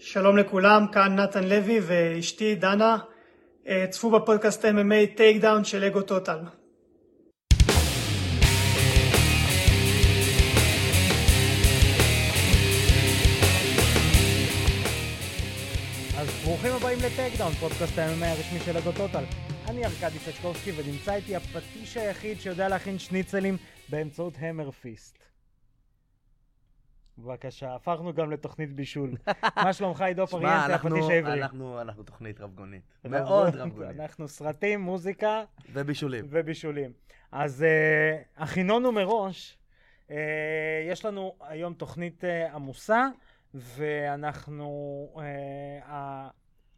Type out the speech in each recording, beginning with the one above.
שלום לכולם, כאן נתן לוי ואשתי דנה. אה, צפו בפודקאסט MMA טייק דאון של אגו טוטל. אז ברוכים הבאים לטייק דאון, פודקאסט ה-MMA הרשמי של אגו טוטל. אני ארכדי סצ'קובסקי ונמצא איתי הפטיש היחיד שיודע להכין שניצלים באמצעות hammer fist. בבקשה, הפכנו גם לתוכנית בישול. מה שלומך עידו פריאנטה, הפטיש העברי? אנחנו אנחנו תוכנית רבגונית. מאוד רבגונית. אנחנו סרטים, מוזיקה ובישולים. ובישולים. אז uh, הכינונו מראש, uh, יש לנו היום תוכנית uh, עמוסה, ואנחנו, uh,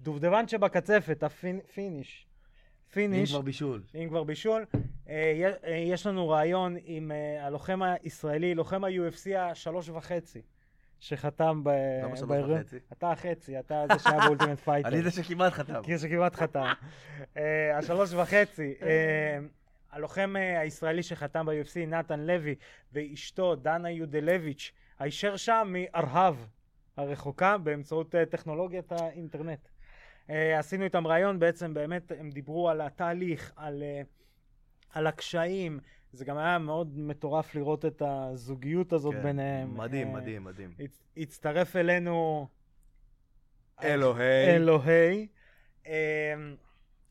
הדובדבן שבקצפת, ה finish, אם finish, כבר בישול. אם כבר בישול, יש לנו ראיון עם uh, הלוחם הישראלי, לוחם ה-UFC השלוש וחצי, שחתם ב... למה שלוש וחצי? אתה החצי, אתה זה שהיה ב Ultimate Fighter. אני זה שכמעט חתם. מכיר שכמעט חתם. אה, השלוש וחצי. אה, הלוחם אה, הישראלי שחתם ב-UFC, נתן לוי, ואשתו, דנה יודלביץ', הישר שם מארה"ב הרחוקה באמצעות אה, טכנולוגיית האינטרנט. אה, עשינו איתם ראיון, בעצם באמת הם דיברו על התהליך, על, אה, על הקשיים. זה גם היה מאוד מטורף לראות את הזוגיות הזאת כן, ביניהם. מדהים, אה, מדהים, מדהים. הצ- הצטרף אלינו אלוהי. אלוהי. אה,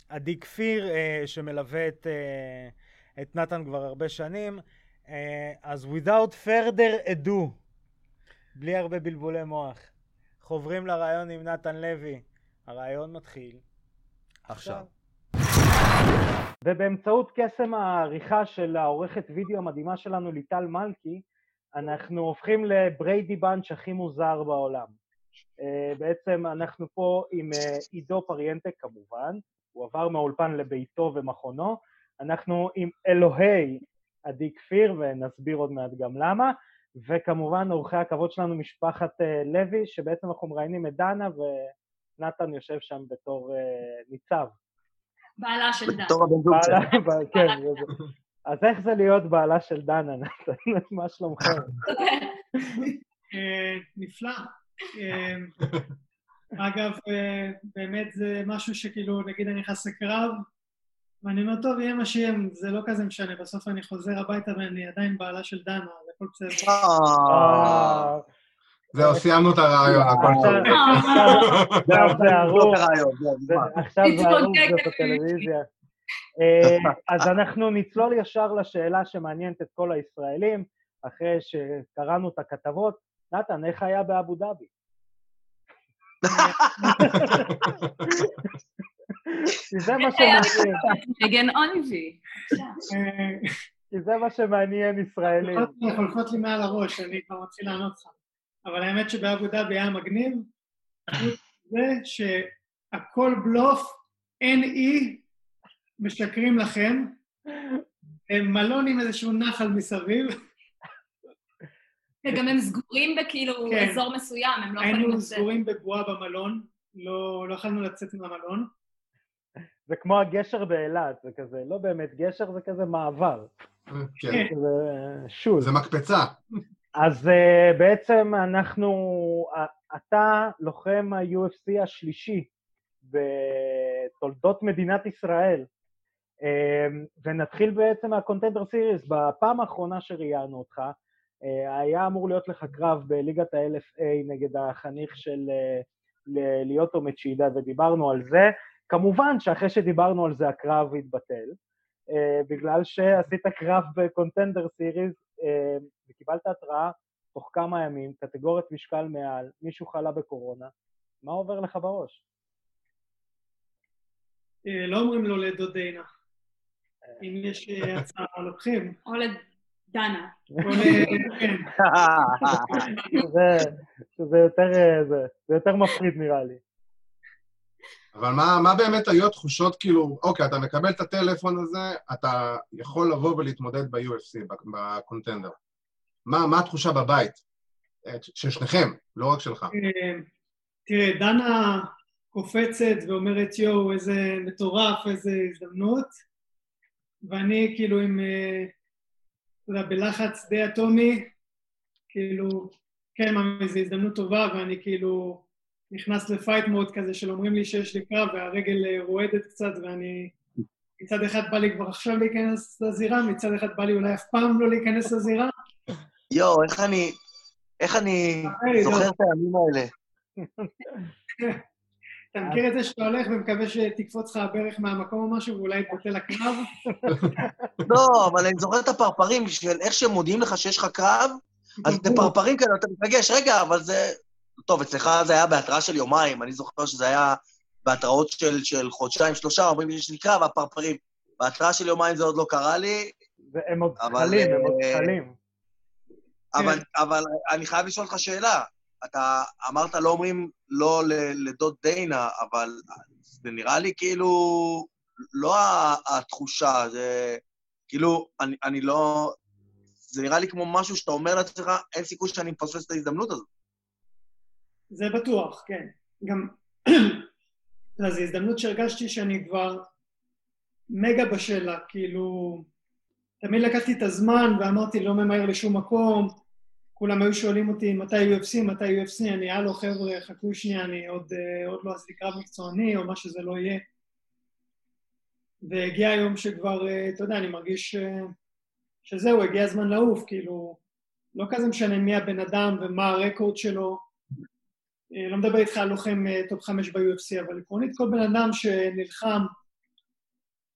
עדי כפיר, אה, שמלווה את, אה, את נתן כבר הרבה שנים. אז without further ado, בלי הרבה בלבולי מוח, חוברים לרעיון עם נתן לוי. הרעיון מתחיל. עכשיו. ובאמצעות קסם העריכה של העורכת וידאו המדהימה שלנו ליטל מלכי, אנחנו הופכים לבריידי בנץ' הכי מוזר בעולם. אה, בעצם אנחנו פה עם אה, עידו פריאנטה כמובן, הוא עבר מהאולפן לביתו ומכונו, אנחנו עם אלוהי עדי כפיר, ונסביר עוד מעט גם למה, וכמובן אורחי הכבוד שלנו משפחת אה, לוי, שבעצם אנחנו מראיינים את דנה, ונתן יושב שם בתור ניצב. בעלה של דן. בתור הבן זוג שלה. כן, זה- אז איך זה להיות בעלה של דנה, נתן? מה שלומכם? אה, נפלא. אה, אגב, אה, באמת זה משהו שכאילו, נגיד אני נכנס לקרב, ואני אומר, טוב, יהיה מה שיהיה, זה לא כזה משנה, בסוף אני חוזר הביתה ואני עדיין בעלה של דנה, אז הכל בסדר. אה, זהו, סיימנו את הרעיון, הכל טוב. עכשיו זה לא נגמר. עכשיו זה. בטלוויזיה. אה, אז אנחנו נצלול ישר לשאלה שמעניינת את כל הישראלים, אחרי שקראנו את הכתבות. נתן, איך היה באבו דאבי? כי זה מה שמעניין, מגן אוניבי. אה, כי זה מה שמעניין ישראלים. חולפות- חולפות לי מעל הראש, אני כבר מתחיל לענות לך. אבל האמת שבאבו דאבי היה מגניב, מזה שהכל בלוף, אין אי, משקרים לכם, הם מלון עם איזשהו נחל מסביב, וגם הם סגורים בכאילו כן. אזור מסוים, הם לא יכולים היינו לצאת. סגורים בבועה במלון, לא לא יכולנו לצאת מהמלון. זה כמו הגשר באילת, זה כזה, לא באמת גשר, זה כזה מעבר. כן, זה שול. זה מקפצה. אז uh, בעצם אנחנו, uh, אתה לוחם ה-UFC השלישי בתולדות מדינת ישראל, uh, ונתחיל בעצם מהקונטנדר סיריס. בפעם האחרונה שראיינו אותך, uh, היה אמור להיות לך קרב בליגת ה-LFA נגד החניך של uh, ליאוטו מצ'ידה, ודיברנו על זה. כמובן שאחרי שדיברנו על זה הקרב התבטל, בגלל שעשית קרב בקונטנדר סיריס, uh, וקיבלת התראה תוך כמה ימים, קטגוריית משקל מעל, מישהו חלה בקורונה, מה עובר לך בראש? אה, לא אומרים לו לדודנה. אם יש אה, הצעה לוקחים. או לדנה. כן. זה, זה, יותר, אה, זה, זה יותר מפחיד נראה לי. אבל מה, מה באמת היו התחושות, כאילו, אוקיי, אתה מקבל את הטלפון הזה, אתה יכול לבוא ולהתמודד ב-UFC, בקונטנדר. מה, מה התחושה בבית? אה, של שניכם, לא רק שלך. אה, תראה, דנה קופצת ואומרת, יואו, איזה מטורף, איזה הזדמנות, ואני כאילו עם, אה, אתה יודע, בלחץ די אטומי, כאילו, כן, מאמי, זו הזדמנות טובה, ואני כאילו נכנס לפייט מוד כזה של אומרים לי שיש לי קרב והרגל אה, רועדת קצת ואני... מצד אחד בא לי כבר עכשיו להיכנס לזירה, מצד אחד בא לי אולי אף פעם לא להיכנס לזירה. יואו, איך אני... איך אני זוכר לא. את הימים האלה. אתה מכיר את זה שאתה הולך ומקווה שתקפוץ לך הברך מהמקום או משהו ואולי יתבטל הקרב? לא, אבל אני זוכר את הפרפרים של איך שהם מודיעים לך שיש לך קרב, אז זה פרפרים כאלה, אתה מתרגש, רגע, אבל זה... טוב, אצלך זה היה בהתראה של יומיים, אני זוכר שזה היה בהתראות של, של חודשיים, שלושה, אומרים לי שיש לי קרב, הפרפרים. בהתראה של יומיים זה עוד לא קרה לי, והם עוד זכלים, הם עוד אה, זכלים. אבל, כן. אבל אני חייב לשאול אותך שאלה. אתה אמרת לא אומרים לא לדוד דיינה, אבל זה נראה לי כאילו לא התחושה, זה כאילו, אני, אני לא... זה נראה לי כמו משהו שאתה אומר לעצמך, אין סיכוי שאני מפספס את ההזדמנות הזאת. זה בטוח, כן. גם... לא, זו הזדמנות שהרגשתי שאני כבר מגה בשל לה, כאילו... תמיד לקחתי את הזמן ואמרתי, לא ממהר לשום מקום. כולם היו שואלים אותי מתי UFC, מתי UFC, אני, הלו חבר'ה, חכו שנייה, אני עוד, אה, עוד לא עשיתי קרב מקצועני, או מה שזה לא יהיה. והגיע היום שכבר, אה, אתה יודע, אני מרגיש אה, שזהו, הגיע הזמן לעוף, כאילו, לא כזה משנה מי הבן אדם ומה הרקורד שלו. אה, לא מדבר איתך על לוחם אה, top חמש ב-UFC, אבל עקרונית כל בן אדם שנלחם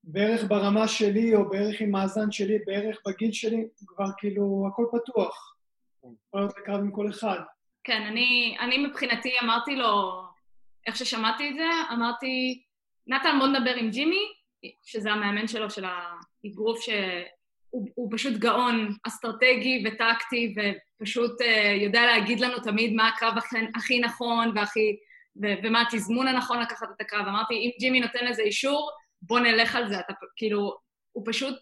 בערך ברמה שלי, או בערך עם מאזן שלי, בערך בגיל שלי, כבר כאילו הכל פתוח. יכול להיות לקרב עם כל אחד. כן, אני, אני מבחינתי אמרתי לו, איך ששמעתי את זה, אמרתי, נתן, בוא נדבר עם ג'ימי, שזה המאמן שלו, של האגרוף, שהוא הוא פשוט גאון אסטרטגי וטקטי, ופשוט uh, יודע להגיד לנו תמיד מה הקרב הכי, הכי נכון והכי, ו, ומה התזמון הנכון לקחת את הקרב. אמרתי, אם ג'ימי נותן לזה אישור, בוא נלך על זה. אתה כאילו, הוא פשוט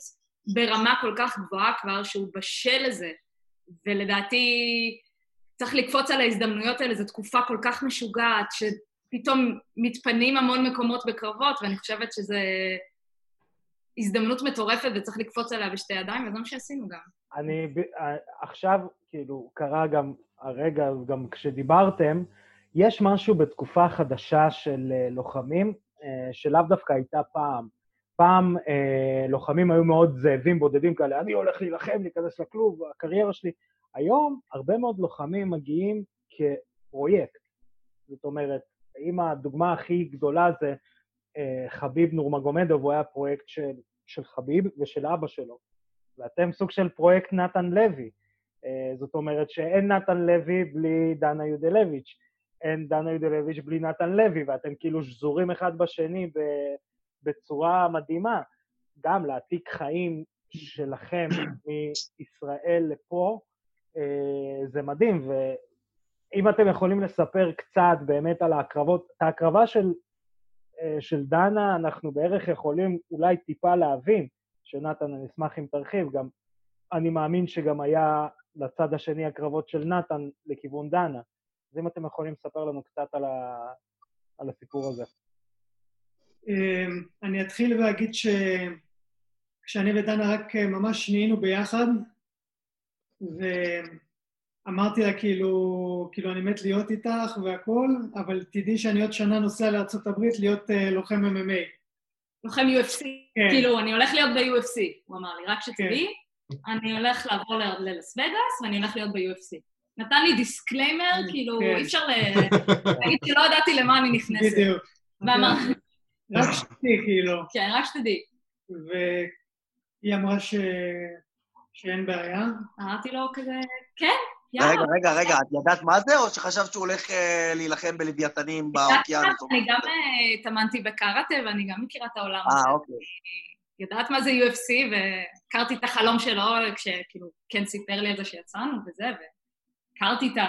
ברמה כל כך גבוהה כבר, שהוא בשל לזה. ולדעתי צריך לקפוץ על ההזדמנויות האלה, זו תקופה כל כך משוגעת, שפתאום מתפנים המון מקומות בקרבות, ואני חושבת שזו הזדמנות מטורפת וצריך לקפוץ עליה בשתי ידיים, וזה מה שעשינו גם. אני אה, עכשיו, כאילו, קרה גם הרגע, גם כשדיברתם, יש משהו בתקופה חדשה של אה, לוחמים, אה, שלאו דווקא הייתה פעם. פעם אה, לוחמים היו מאוד זאבים בודדים כאלה, אני הולך להילחם, להיכנס לכלוב, הקריירה שלי. היום הרבה מאוד לוחמים מגיעים כפרויקט. זאת אומרת, אם הדוגמה הכי גדולה זה אה, חביב נורמגומדוב, הוא היה פרויקט של, של חביב ושל אבא שלו. ואתם סוג של פרויקט נתן לוי. אה, זאת אומרת שאין נתן לוי בלי דנה יודלביץ', אין דנה יודלביץ' בלי נתן לוי, ואתם כאילו שזורים אחד בשני ב- בצורה מדהימה. גם להעתיק חיים שלכם מישראל לפה, אה, זה מדהים. ואם אתם יכולים לספר קצת באמת על ההקרבות, את ההקרבה של, של דנה, אנחנו בערך יכולים אולי טיפה להבין. שנתן, אני אשמח אם תרחיב, גם אני מאמין שגם היה לצד השני הקרבות של נתן לכיוון דנה. אז אם אתם יכולים לספר לנו קצת על, ה... על הסיפור הזה. אמ, אני אתחיל ואגיד שכשאני ודנה רק ממש נהיינו ביחד, ואמרתי לה כאילו, כאילו אני מת להיות איתך והכל, אבל תדעי שאני עוד שנה נוסע לארה"ב להיות uh, לוחם MMA. לוחם UFC, כן. כאילו, אני הולך להיות ב-UFC, הוא אמר לי, רק שתדעי, אני הולך לעבור ל- ללס וגאס ואני הולך להיות ב-UFC. נתן לי disclaimer, כאילו, כן. אי אפשר להגיד שלא ידעתי למה אני נכנסת. בדיוק. ואמר, רק שתדעי, כאילו. כן, רק שתדעי. והיא אמרה ש... שאין בעיה. אמרתי לו כזה, כן, רגע. רגע, רגע, את ידעת מה זה, או שחשבת שהוא הולך אה, להילחם בלוויתנים באוקיינוס? או אני גם? אה, התאמנתי בקראטה ואני גם מכירה את העולם הזה. אה, אוקיי. יודעת מה זה UFC, והכרתי את החלום שלו כשכאילו כן סיפר לי על זה שיצאנו וזה, והכרתי את ה...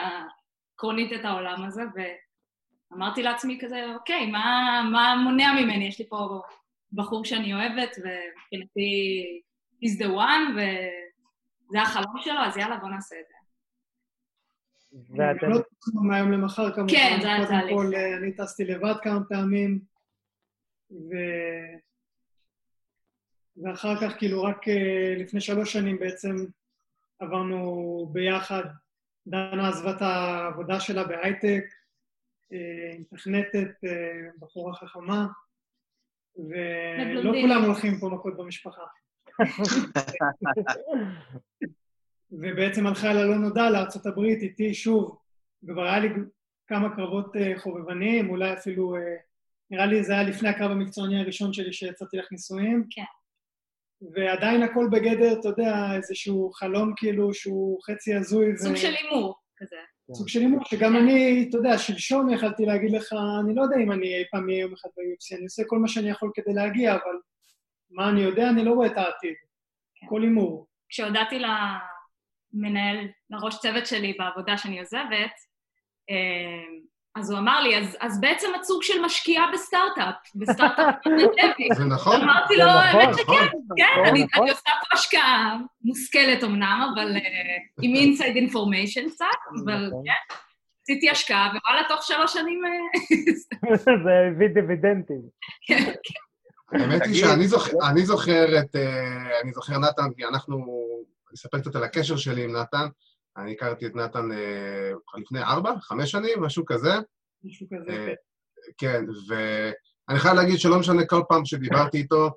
עקרונית את העולם הזה, ואמרתי לעצמי כזה, אוקיי, מה, מה מונע ממני? יש לי פה בחור שאני אוהבת, ומבחינתי he's the one, וזה החלום שלו, אז יאללה, בוא נעשה את זה. ואתם... לא טסנו מהיום למחר כמובן. כן, זה היה תהליך. קודם כל, אה, אני טסתי לבד כמה פעמים, ו... ואחר כך, כאילו, רק אה, לפני שלוש שנים בעצם עברנו ביחד. דנה עזבה את העבודה שלה בהייטק, אה, עם תכנתת, אה, בחורה חכמה, ולא. כולם הולכים פה מכות במשפחה. ובעצם הלכה אל הלא נודע לארצות הברית איתי שוב, כבר היה לי כמה קרבות אה, חובבניים, אולי אפילו, אה, נראה לי זה היה לפני הקרב המקצועני הראשון שלי שיצאתי לך נישואים. כן. ועדיין הכל בגדר, אתה יודע, איזשהו חלום כאילו שהוא חצי הזוי. סוג של הימור כזה. סוג של הימור, שגם אני, אתה יודע, שלשום יכלתי להגיד לך, אני לא יודע אם אני אי פעם אהיה יום אחד ב-UFC, אני עושה כל מה שאני יכול כדי להגיע, אבל מה אני יודע, אני לא רואה את העתיד. כן. כל הימור. כשהודעתי למנהל, לראש צוות שלי בעבודה שאני עוזבת, אה, אז הוא אמר לי, אז, אז בעצם את סוג של משקיעה בסטארט-אפ, בסטארט-אפ. זה נכון. אמרתי לו, האמת נכון. שכן, כן, נכון, אני נכון. אני עושה פה השקעה מושכלת אמנם, אבל אה, עם inside information קצת, אבל. כן, עשיתי השקעה, ווואלה, תוך שלוש שנים... אה, זה הביא דיבידנדים. כן, האמת היא. שאני זוכר, את... אני זוכר נתן, כי אנחנו... אספר קצת על הקשר שלי עם נתן. אני הכרתי את נתן אה, לפני ארבע, חמש שנים, משהו כזה. משהו כזה. אה, כן, ואני חייב להגיד שלא משנה כל פעם שדיברתי איתו,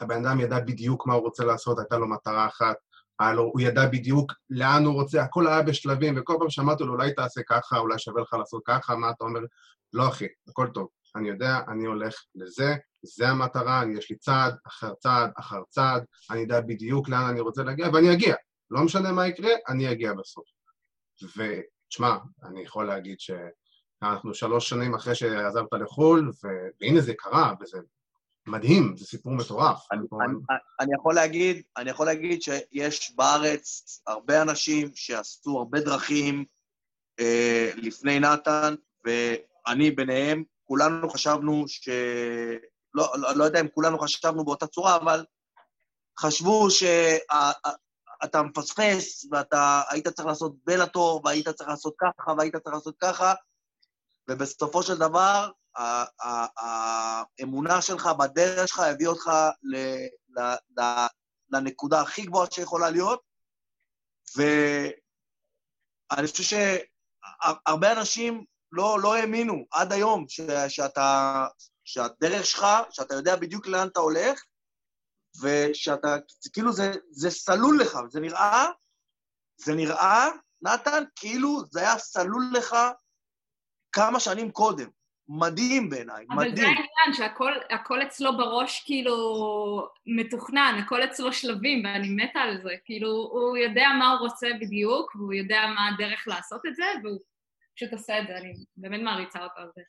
הבן אדם ידע בדיוק מה הוא רוצה לעשות, הייתה לו מטרה אחת, לו, הוא ידע בדיוק לאן הוא רוצה, הכל היה בשלבים, וכל פעם שאמרתי לו, אולי תעשה ככה, אולי שווה לך לעשות ככה, מה אתה אומר? לא, אחי, הכל טוב. אני יודע, אני הולך לזה, זה המטרה, אני, יש לי צעד אחר צעד אחר צעד, אני יודע בדיוק לאן אני רוצה להגיע, ואני אגיע. לא משנה מה יקרה, אני אגיע בסוף. ותשמע, אני יכול להגיד ש... אנחנו שלוש שנים אחרי שעזבת לחו"ל, ו- והנה זה קרה, וזה מדהים, זה סיפור מטורף. אני, אנחנו- אני, אני יכול להגיד, אני יכול להגיד שיש בארץ הרבה אנשים שעשו הרבה דרכים אה, לפני נתן, ואני ביניהם, כולנו חשבנו ש... לא, לא, לא יודע אם כולנו חשבנו באותה צורה, אבל חשבו שאתה מפספס, ואתה היית צריך לעשות בלאטור, והיית צריך לעשות ככה, והיית צריך לעשות ככה, ובסופו של דבר, האמונה שלך בדרך שלך הביאה אותך ל- ל- ל- לנקודה הכי גבוהה שיכולה להיות, ואני חושב שהרבה אנשים לא, לא האמינו עד היום ש, שאתה, שהדרך שלך, שאתה יודע בדיוק לאן אתה הולך, ושאתה, זה כאילו זה, זה סלול לך, זה נראה, זה נראה, נתן, כאילו זה היה סלול לך כמה שנים קודם. מדהים בעיניי, אבל זה מדהים. העניין, שהכל הכל אצלו בראש כאילו מתוכנן, הכל אצלו שלבים, ואני מתה על זה. כאילו, הוא יודע מה הוא רוצה בדיוק, והוא יודע מה הדרך לעשות את זה, והוא פשוט עושה את זה, אני באמת מעריצה אותו על זה.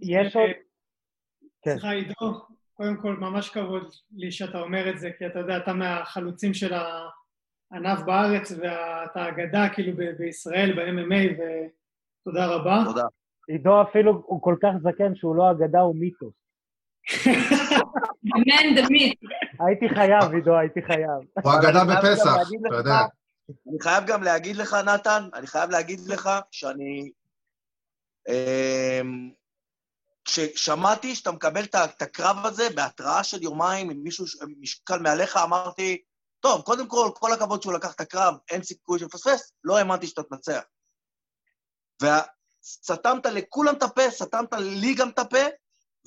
יש עוד... כן. סליחה, עידו, קודם כל, ממש כבוד לי שאתה אומר את זה, כי אתה יודע, אתה מהחלוצים של הענף בארץ, ואתה אגדה כאילו ב- בישראל, ב-MMA, ותודה רבה. תודה. עידו אפילו הוא כל כך זקן שהוא לא אגדה, הוא מיתוס. The myth. הייתי חייב, עידו, הייתי חייב. הוא אגדה בפסח, אתה יודע. אני חייב גם להגיד לך, נתן, אני חייב להגיד לך שאני... כששמעתי שאתה מקבל את הקרב הזה בהתראה של יומיים עם מישהו משקל מעליך, אמרתי, טוב, קודם כל, כל הכבוד שהוא לקח את הקרב, אין סיכוי שיפספס, לא האמנתי שאתה תנצח. וסתמת לכולם את הפה, סתמת לי גם את הפה,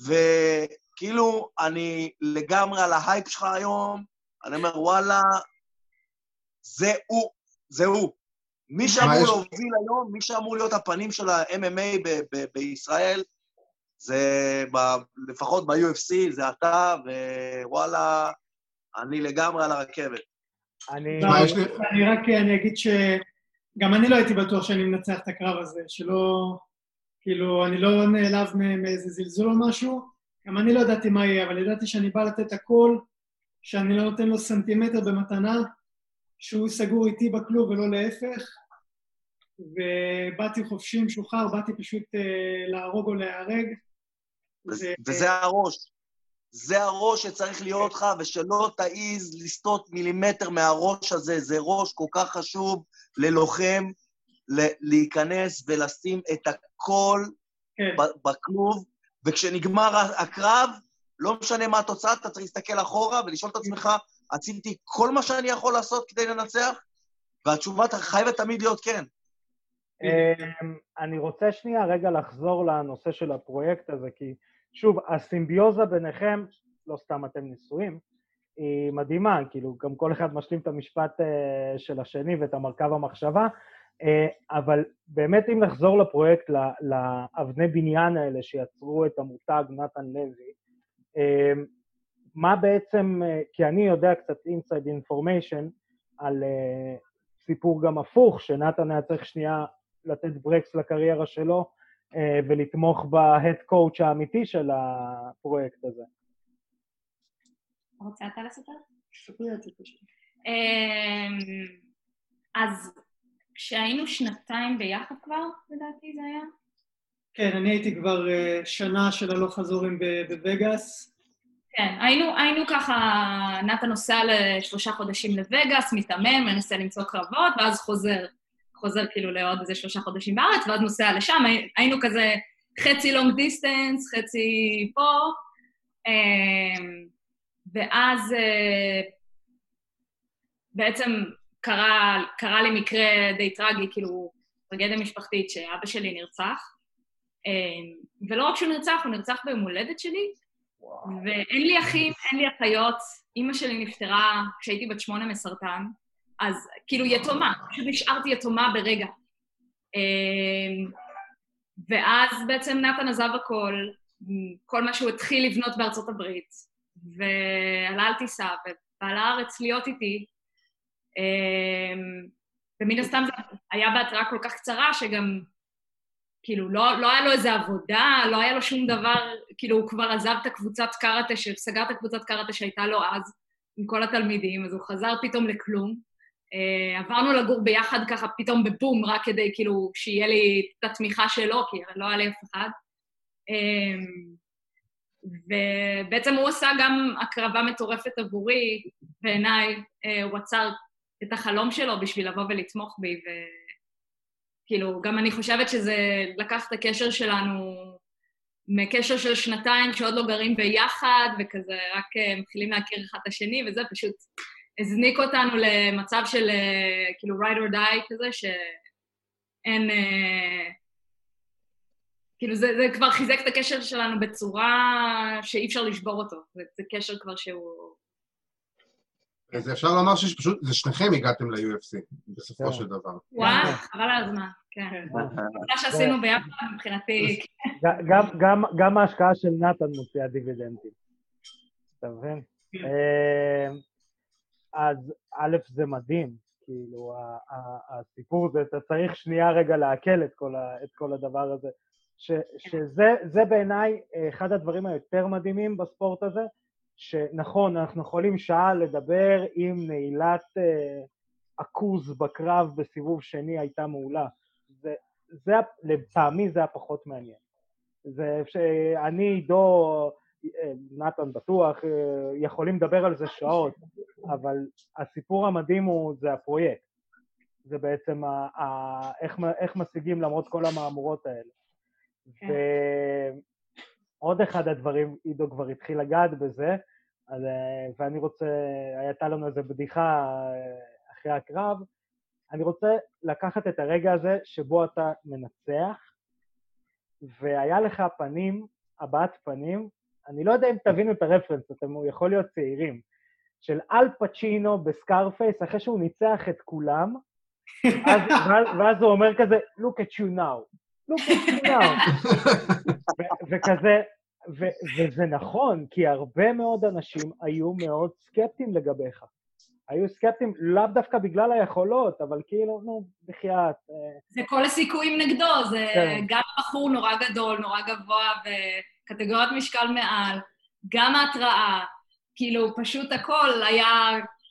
וכאילו, אני לגמרי על ההייפ שלך היום, אני אומר, וואלה, זה הוא, זה הוא. מי שאמור להוביל היום, מי שאמור להיות הפנים של ה-MMA ב- ב- בישראל, זה ב- לפחות ב-UFC, זה אתה, ווואלה, אני לגמרי על הרכבת. אני... תשמע, יש לי- אני רק אני אגיד שגם אני לא הייתי בטוח שאני מנצח את הקרב הזה, שלא... כאילו, אני לא נעלב מאיזה זלזול או משהו, גם אני לא ידעתי מה יהיה, אבל ידעתי שאני בא לתת הכל, שאני לא נותן לו סנטימטר במתנה, שהוא סגור איתי בכלוב ולא להפך, ובאתי חופשי משוחרר, באתי פשוט אה, להרוג או להיהרג. וזה- וזה הראש. זה הראש שצריך להיות לך, ושלא תעז לסטות מילימטר מהראש הזה. זה ראש כל כך חשוב ללוחם להיכנס ולשים את הכל כן, בכלוב, וכשנגמר הקרב, לא משנה מה התוצאה, אתה צריך להסתכל אחורה ולשאול את עצמך, עשיתי כל מה שאני יכול לעשות כדי לנצח? והתשובה חייבת תמיד להיות כן. אמ, אני רוצה שנייה רגע לחזור לנושא של הפרויקט הזה, כי שוב, הסימביוזה ביניכם, לא סתם אתם נשואים, היא מדהימה, כאילו גם כל אחד משלים את המשפט אה, של השני ואת המרכב המחשבה, אה, אבל באמת אם נחזור לפרויקט, לאבני בניין האלה שיצרו את המותג נתן לוי, אה, מה בעצם, כי אני יודע קצת inside information על סיפור גם הפוך, שנתן היה צריך שנייה לתת ברקס לקריירה שלו ולתמוך בהד קואוצ' האמיתי של הפרויקט הזה. רוצה אתה לספר? ספרי את זה פשוט. אמ, אז כשהיינו שנתיים ביחד כבר, לדעתי זה היה? כן, אני הייתי כבר uh, שנה של הלוך חזורים בווגאס. כן, היינו, היינו ככה, נתן נוסע לשלושה חודשים לווגאס, מתאמן, מנסה למצוא קרבות, ואז חוזר, חוזר כאילו לעוד איזה שלושה חודשים בארץ, ואז נוסע לשם, היינו כזה חצי long distance, חצי פה. אמ, ואז אה, בעצם קרה, קרה לי מקרה די טרגי, כאילו, טרגדיה משפחתית, שאבא שלי נרצח. אה, ולא רק שהוא נרצח, הוא נרצח ביום הולדת שלי, ואין לי אחים, אין לי אחיות. אימא שלי נפטרה כשהייתי בת שמונה מסרטן, אז כאילו יתומה, פשוט נשארתי יתומה ברגע. אה, ואז בעצם נתן עזב הכל, כל מה שהוא התחיל לבנות בארצות הברית, ועלה על טיסה, ובא לארץ להיות איתי. אמ, ומן הסתם זה היה בהתראה כל כך קצרה, שגם, כאילו, לא, לא היה לו איזה עבודה, לא היה לו שום דבר, כאילו, הוא כבר עזב את הקבוצת קראטה, סגר את הקבוצת קראטה שהייתה לו אז, עם כל התלמידים, אז הוא חזר פתאום לכלום. Uh, עברנו לגור ביחד ככה פתאום בבום, רק כדי כאילו שיהיה לי את התמיכה שלו, כי לא היה לי אף אחד. Um, ובעצם הוא עשה גם הקרבה מטורפת עבורי, בעיניי, אה, הוא עצר את החלום שלו בשביל לבוא ולתמוך בי, וכאילו, גם אני חושבת שזה לקח את הקשר שלנו מקשר של שנתיים שעוד לא גרים ביחד, וכזה רק אה, מתחילים להכיר אחד את השני, וזה פשוט הזניק אותנו למצב של אה, כאילו ride or die כזה, שאין... כאילו זה, זה כבר חיזק את הקשר שלנו בצורה שאי אפשר לשבור אותו. זה, זה קשר כבר שהוא... אז אפשר לומר שפשוט, זה שניכם הגעתם ל-UFC, בסופו כן. של דבר. וואו, חבל על הזמן, כן. מה שעשינו ביחד מבחינתי... גם ההשקעה של נתן מוציאה דיבידנדים. אתה מבין? אה, אז א', זה מדהים, כאילו, הסיפור הזה, אתה צריך שנייה רגע לעכל את כל הדבר הזה. ש, שזה בעיניי אחד הדברים היותר מדהימים בספורט הזה, שנכון, אנחנו יכולים שעה לדבר אם נעילת אה, עכוז בקרב בסיבוב שני הייתה מעולה. זה, זה, לטעמי זה הפחות מעניין. זה שאני, עידו, אה, נתן בטוח, אה, יכולים לדבר על זה שעות, אבל הסיפור המדהים הוא, זה הפרויקט. זה בעצם ה, ה, איך, איך משיגים למרות כל המהמורות האלה. כן. ועוד אחד הדברים, עידו כבר התחיל לגעת בזה, אז, אה, ואני רוצה, הייתה לנו איזו בדיחה אה, אחרי הקרב, אני רוצה לקחת את הרגע הזה שבו אתה מנצח, והיה לך פנים, הבעת פנים, אני לא יודע אם תבינו את הרפרנס, אתם יכולים להיות צעירים, של אל פצ'ינו ב Scarface, אחרי שהוא ניצח את כולם, אז, ואז, ואז הוא אומר כזה, look at you now. לא פופולרי. וכזה, וזה נכון, כי הרבה מאוד אנשים היו מאוד סקפטיים לגביך. היו סקפטיים לאו דווקא בגלל היכולות, אבל כאילו, נו, בחייאת. אה. זה כל הסיכויים נגדו, זה כן. גם בחור נורא גדול, נורא גבוה, וקטגוריית משקל מעל, גם ההתראה, כאילו, פשוט הכל היה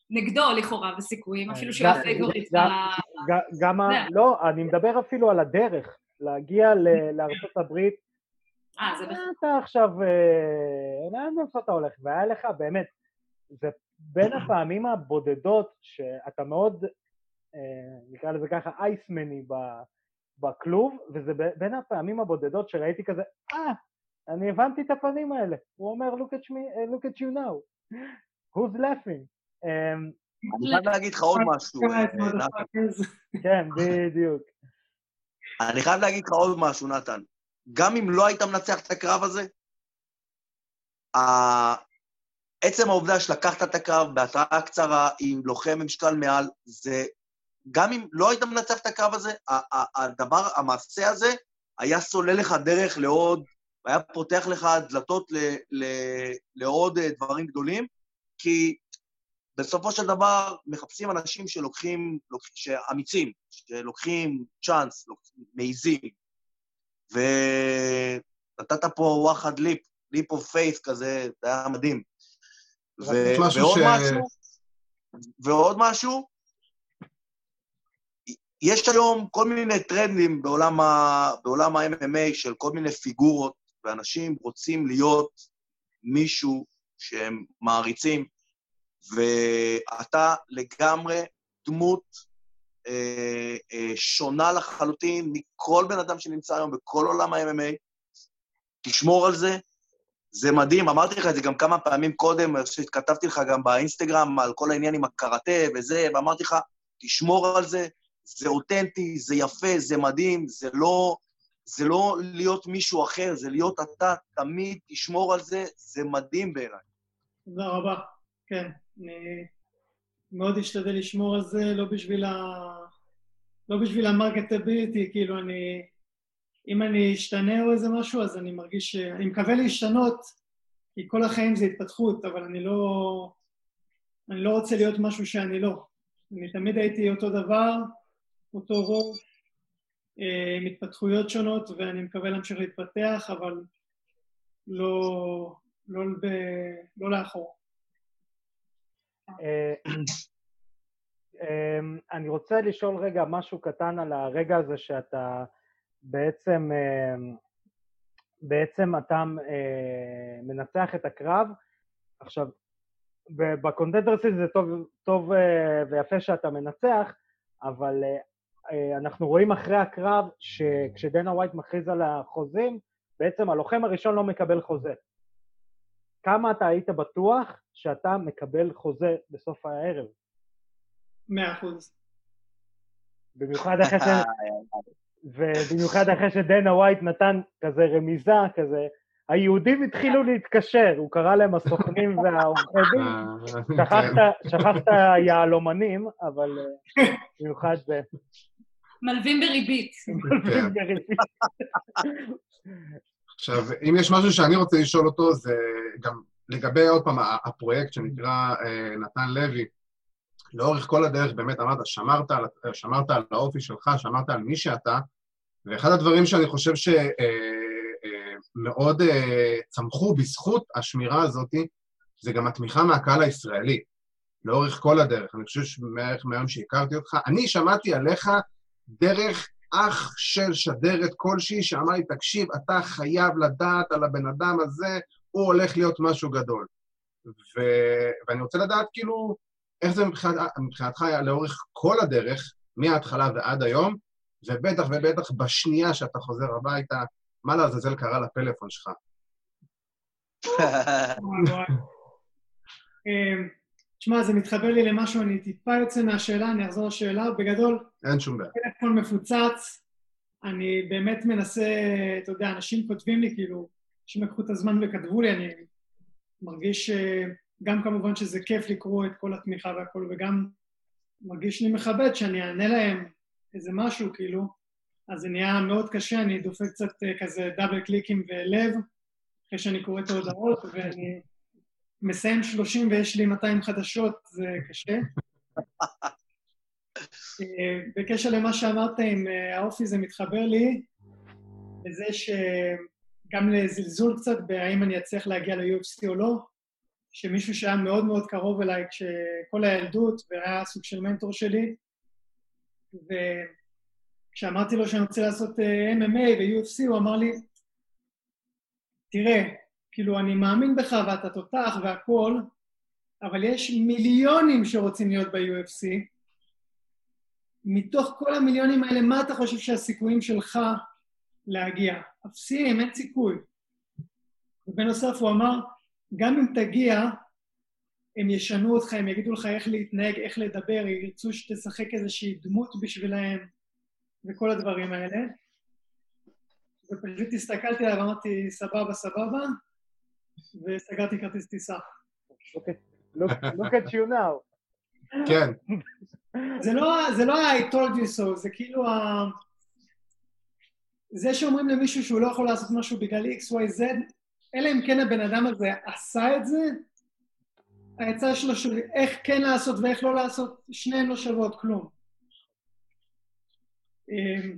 נגדו לכאורה בסיכויים, אפילו שהוא היה פייבוריט. גם ה... לא, אני מדבר אפילו על הדרך. להגיע לארצות הברית. אה, זה בסדר. אתה עכשיו, אה, איפה אתה הולך? והיה לך באמת, זה בין הפעמים הבודדות שאתה מאוד, אה, נקרא לזה ככה, אייסמני בכלוב, וזה בין הפעמים הבודדות שראיתי כזה, אה, אני הבנתי את הפנים האלה. הוא אומר, look at, me, uh, look at you now. who's laughing? Um, אני חייב להגיד לך עוד משהו. כן, בדיוק. אני חייב להגיד לך עוד משהו, נתן. גם אם לא היית מנצח את הקרב הזה, עצם העובדה שלקחת את הקרב בהתראה קצרה עם לוחם עם משקל מעל, זה... גם אם לא היית מנצח את הקרב הזה, הדבר, המעשה הזה, היה סולל לך דרך לעוד, היה פותח לך דלתות ל, ל, לעוד אה, דברים גדולים, כי בסופו של דבר מחפשים אנשים שלוקחים, לוקח, אמיצים, שלוקחים צ'אנס, מעיזים. ונתת פה וואחד leap, leap of faith כזה, זה היה מדהים. ו- משהו ועוד ש- משהו, ועוד משהו, יש היום כל מיני טרנדים בעולם, ה, בעולם ה-MMA של כל מיני פיגורות, ואנשים רוצים להיות מישהו שהם מעריצים, ואתה לגמרי דמות אה, אה, שונה לחלוטין מכל בן אדם שנמצא היום בכל עולם ה-MMA. תשמור על זה, זה מדהים, אמרתי לך את זה גם כמה פעמים קודם, כשכתבתי לך גם באינסטגרם על כל העניין עם הקראטה וזה, ואמרתי לך, תשמור על זה, זה אותנטי, זה יפה, זה מדהים, זה לא, זה לא להיות מישהו אחר, זה להיות אתה, תמיד תשמור על זה, זה מדהים בעיניי. תודה רבה. כן, אני מאוד אשתדל לשמור על זה, לא בשביל ה... לא בשביל המרקטביליטי, כאילו אני... אם אני אשתנה או איזה משהו, אז אני מרגיש ש... אני מקווה להשתנות, כי כל החיים זה התפתחות, אבל אני לא... אני לא רוצה להיות משהו שאני לא. אני תמיד הייתי אותו דבר, אותו רוב, עם התפתחויות שונות, ואני מקווה להמשיך להתפתח, אבל לא, לא, ב, לא לאחור. אה, אמ, אני רוצה לשאול רגע משהו קטן על הרגע הזה שאתה בעצם, אמ, בעצם אתה אה, מנצח את הקרב. עכשיו, ב Contender Series זה טוב, טוב אה, ויפה שאתה מנצח, אבל אה, אנחנו רואים אחרי הקרב שכשדנה ווייט מכריז על החוזים, בעצם הלוחם הראשון לא מקבל חוזה. כמה אתה היית בטוח שאתה מקבל חוזה בסוף הערב? מאה אחוז. במיוחד אחרי ש... ובמיוחד אחרי שדנה ווייט נתן כזה רמיזה, כזה, היהודים התחילו להתקשר, הוא קרא להם הסוכנים והעורכי דין, שכחת, שכחת יהלומנים, אבל אה, במיוחד זה. מלווים בריבית. מלווים בריבית. עכשיו, אם יש משהו שאני רוצה לשאול אותו, זה גם לגבי, עוד פעם, הפרויקט שנקרא אה, נתן לוי. לאורך כל הדרך באמת אמרת, שמרת על, שמרת על האופי שלך, שמרת על מי שאתה, ואחד הדברים שאני חושב שמאוד אה, אה, צמחו בזכות השמירה הזאת, זה גם התמיכה מהקהל הישראלי, לאורך כל הדרך. אני חושב שמערך מהיום שהכרתי אותך, אני שמעתי עליך דרך אח של שדרת כלשהי שאמר לי, תקשיב, אתה חייב לדעת על הבן אדם הזה, הוא הולך להיות משהו גדול. ו... ואני רוצה לדעת, כאילו, איך זה מבחינת, מבחינתך היה לאורך כל הדרך, מההתחלה ועד היום, ובטח ובטח בשנייה שאתה חוזר הביתה, מה לעזאזל קרה לפלאפון שלך? תשמע, זה מתחבר לי למשהו, אני טיפה יוצא מהשאלה, אני אחזור לשאלה, בגדול, אין שום בעיה. טלפון מפוצץ, אני באמת מנסה, אתה יודע, אנשים כותבים לי, כאילו, אנשים לקחו את הזמן וכתבו לי, אני מרגיש גם כמובן שזה כיף לקרוא את כל התמיכה והכל, וגם מרגיש לי מכבד שאני אענה להם איזה משהו, כאילו, אז זה נהיה מאוד קשה, אני דופק קצת כזה דאבל קליקים ולב, אחרי שאני קורא את ההודעות, ואני מסיים 30 ויש לי 200 חדשות, זה קשה. בקשר למה שאמרת עם האופי, זה מתחבר לי לזה שגם לזלזול קצת בהאם אני אצליח להגיע ל-UFC או לא, שמישהו שהיה מאוד מאוד קרוב אליי כל הילדות והיה סוג של מנטור שלי, וכשאמרתי לו שאני רוצה לעשות MMA ו-UFC, הוא אמר לי, תראה, כאילו, אני מאמין בך ואתה תותח והכול, אבל יש מיליונים שרוצים להיות ב-UFC. מתוך כל המיליונים האלה, מה אתה חושב שהסיכויים שלך להגיע? אפסיים, אין סיכוי. ובנוסף הוא אמר, גם אם תגיע, הם ישנו אותך, הם יגידו לך איך להתנהג, איך לדבר, ירצו שתשחק איזושהי דמות בשבילהם, וכל הדברים האלה. ופשוט הסתכלתי עליו ואמרתי, סבבה, סבבה, וסגרתי כרטיס טיסה. Look at- look- look at you now. כן, זה לא, זה לא told you so, זה כאילו ה... זה שאומרים למישהו שהוא לא יכול לעשות משהו בגלל XYZ, אלא אם כן הבן אדם הזה עשה את זה, העצה שלו של איך כן לעשות ואיך לא לעשות, שניהם לא שוות כלום. אמ,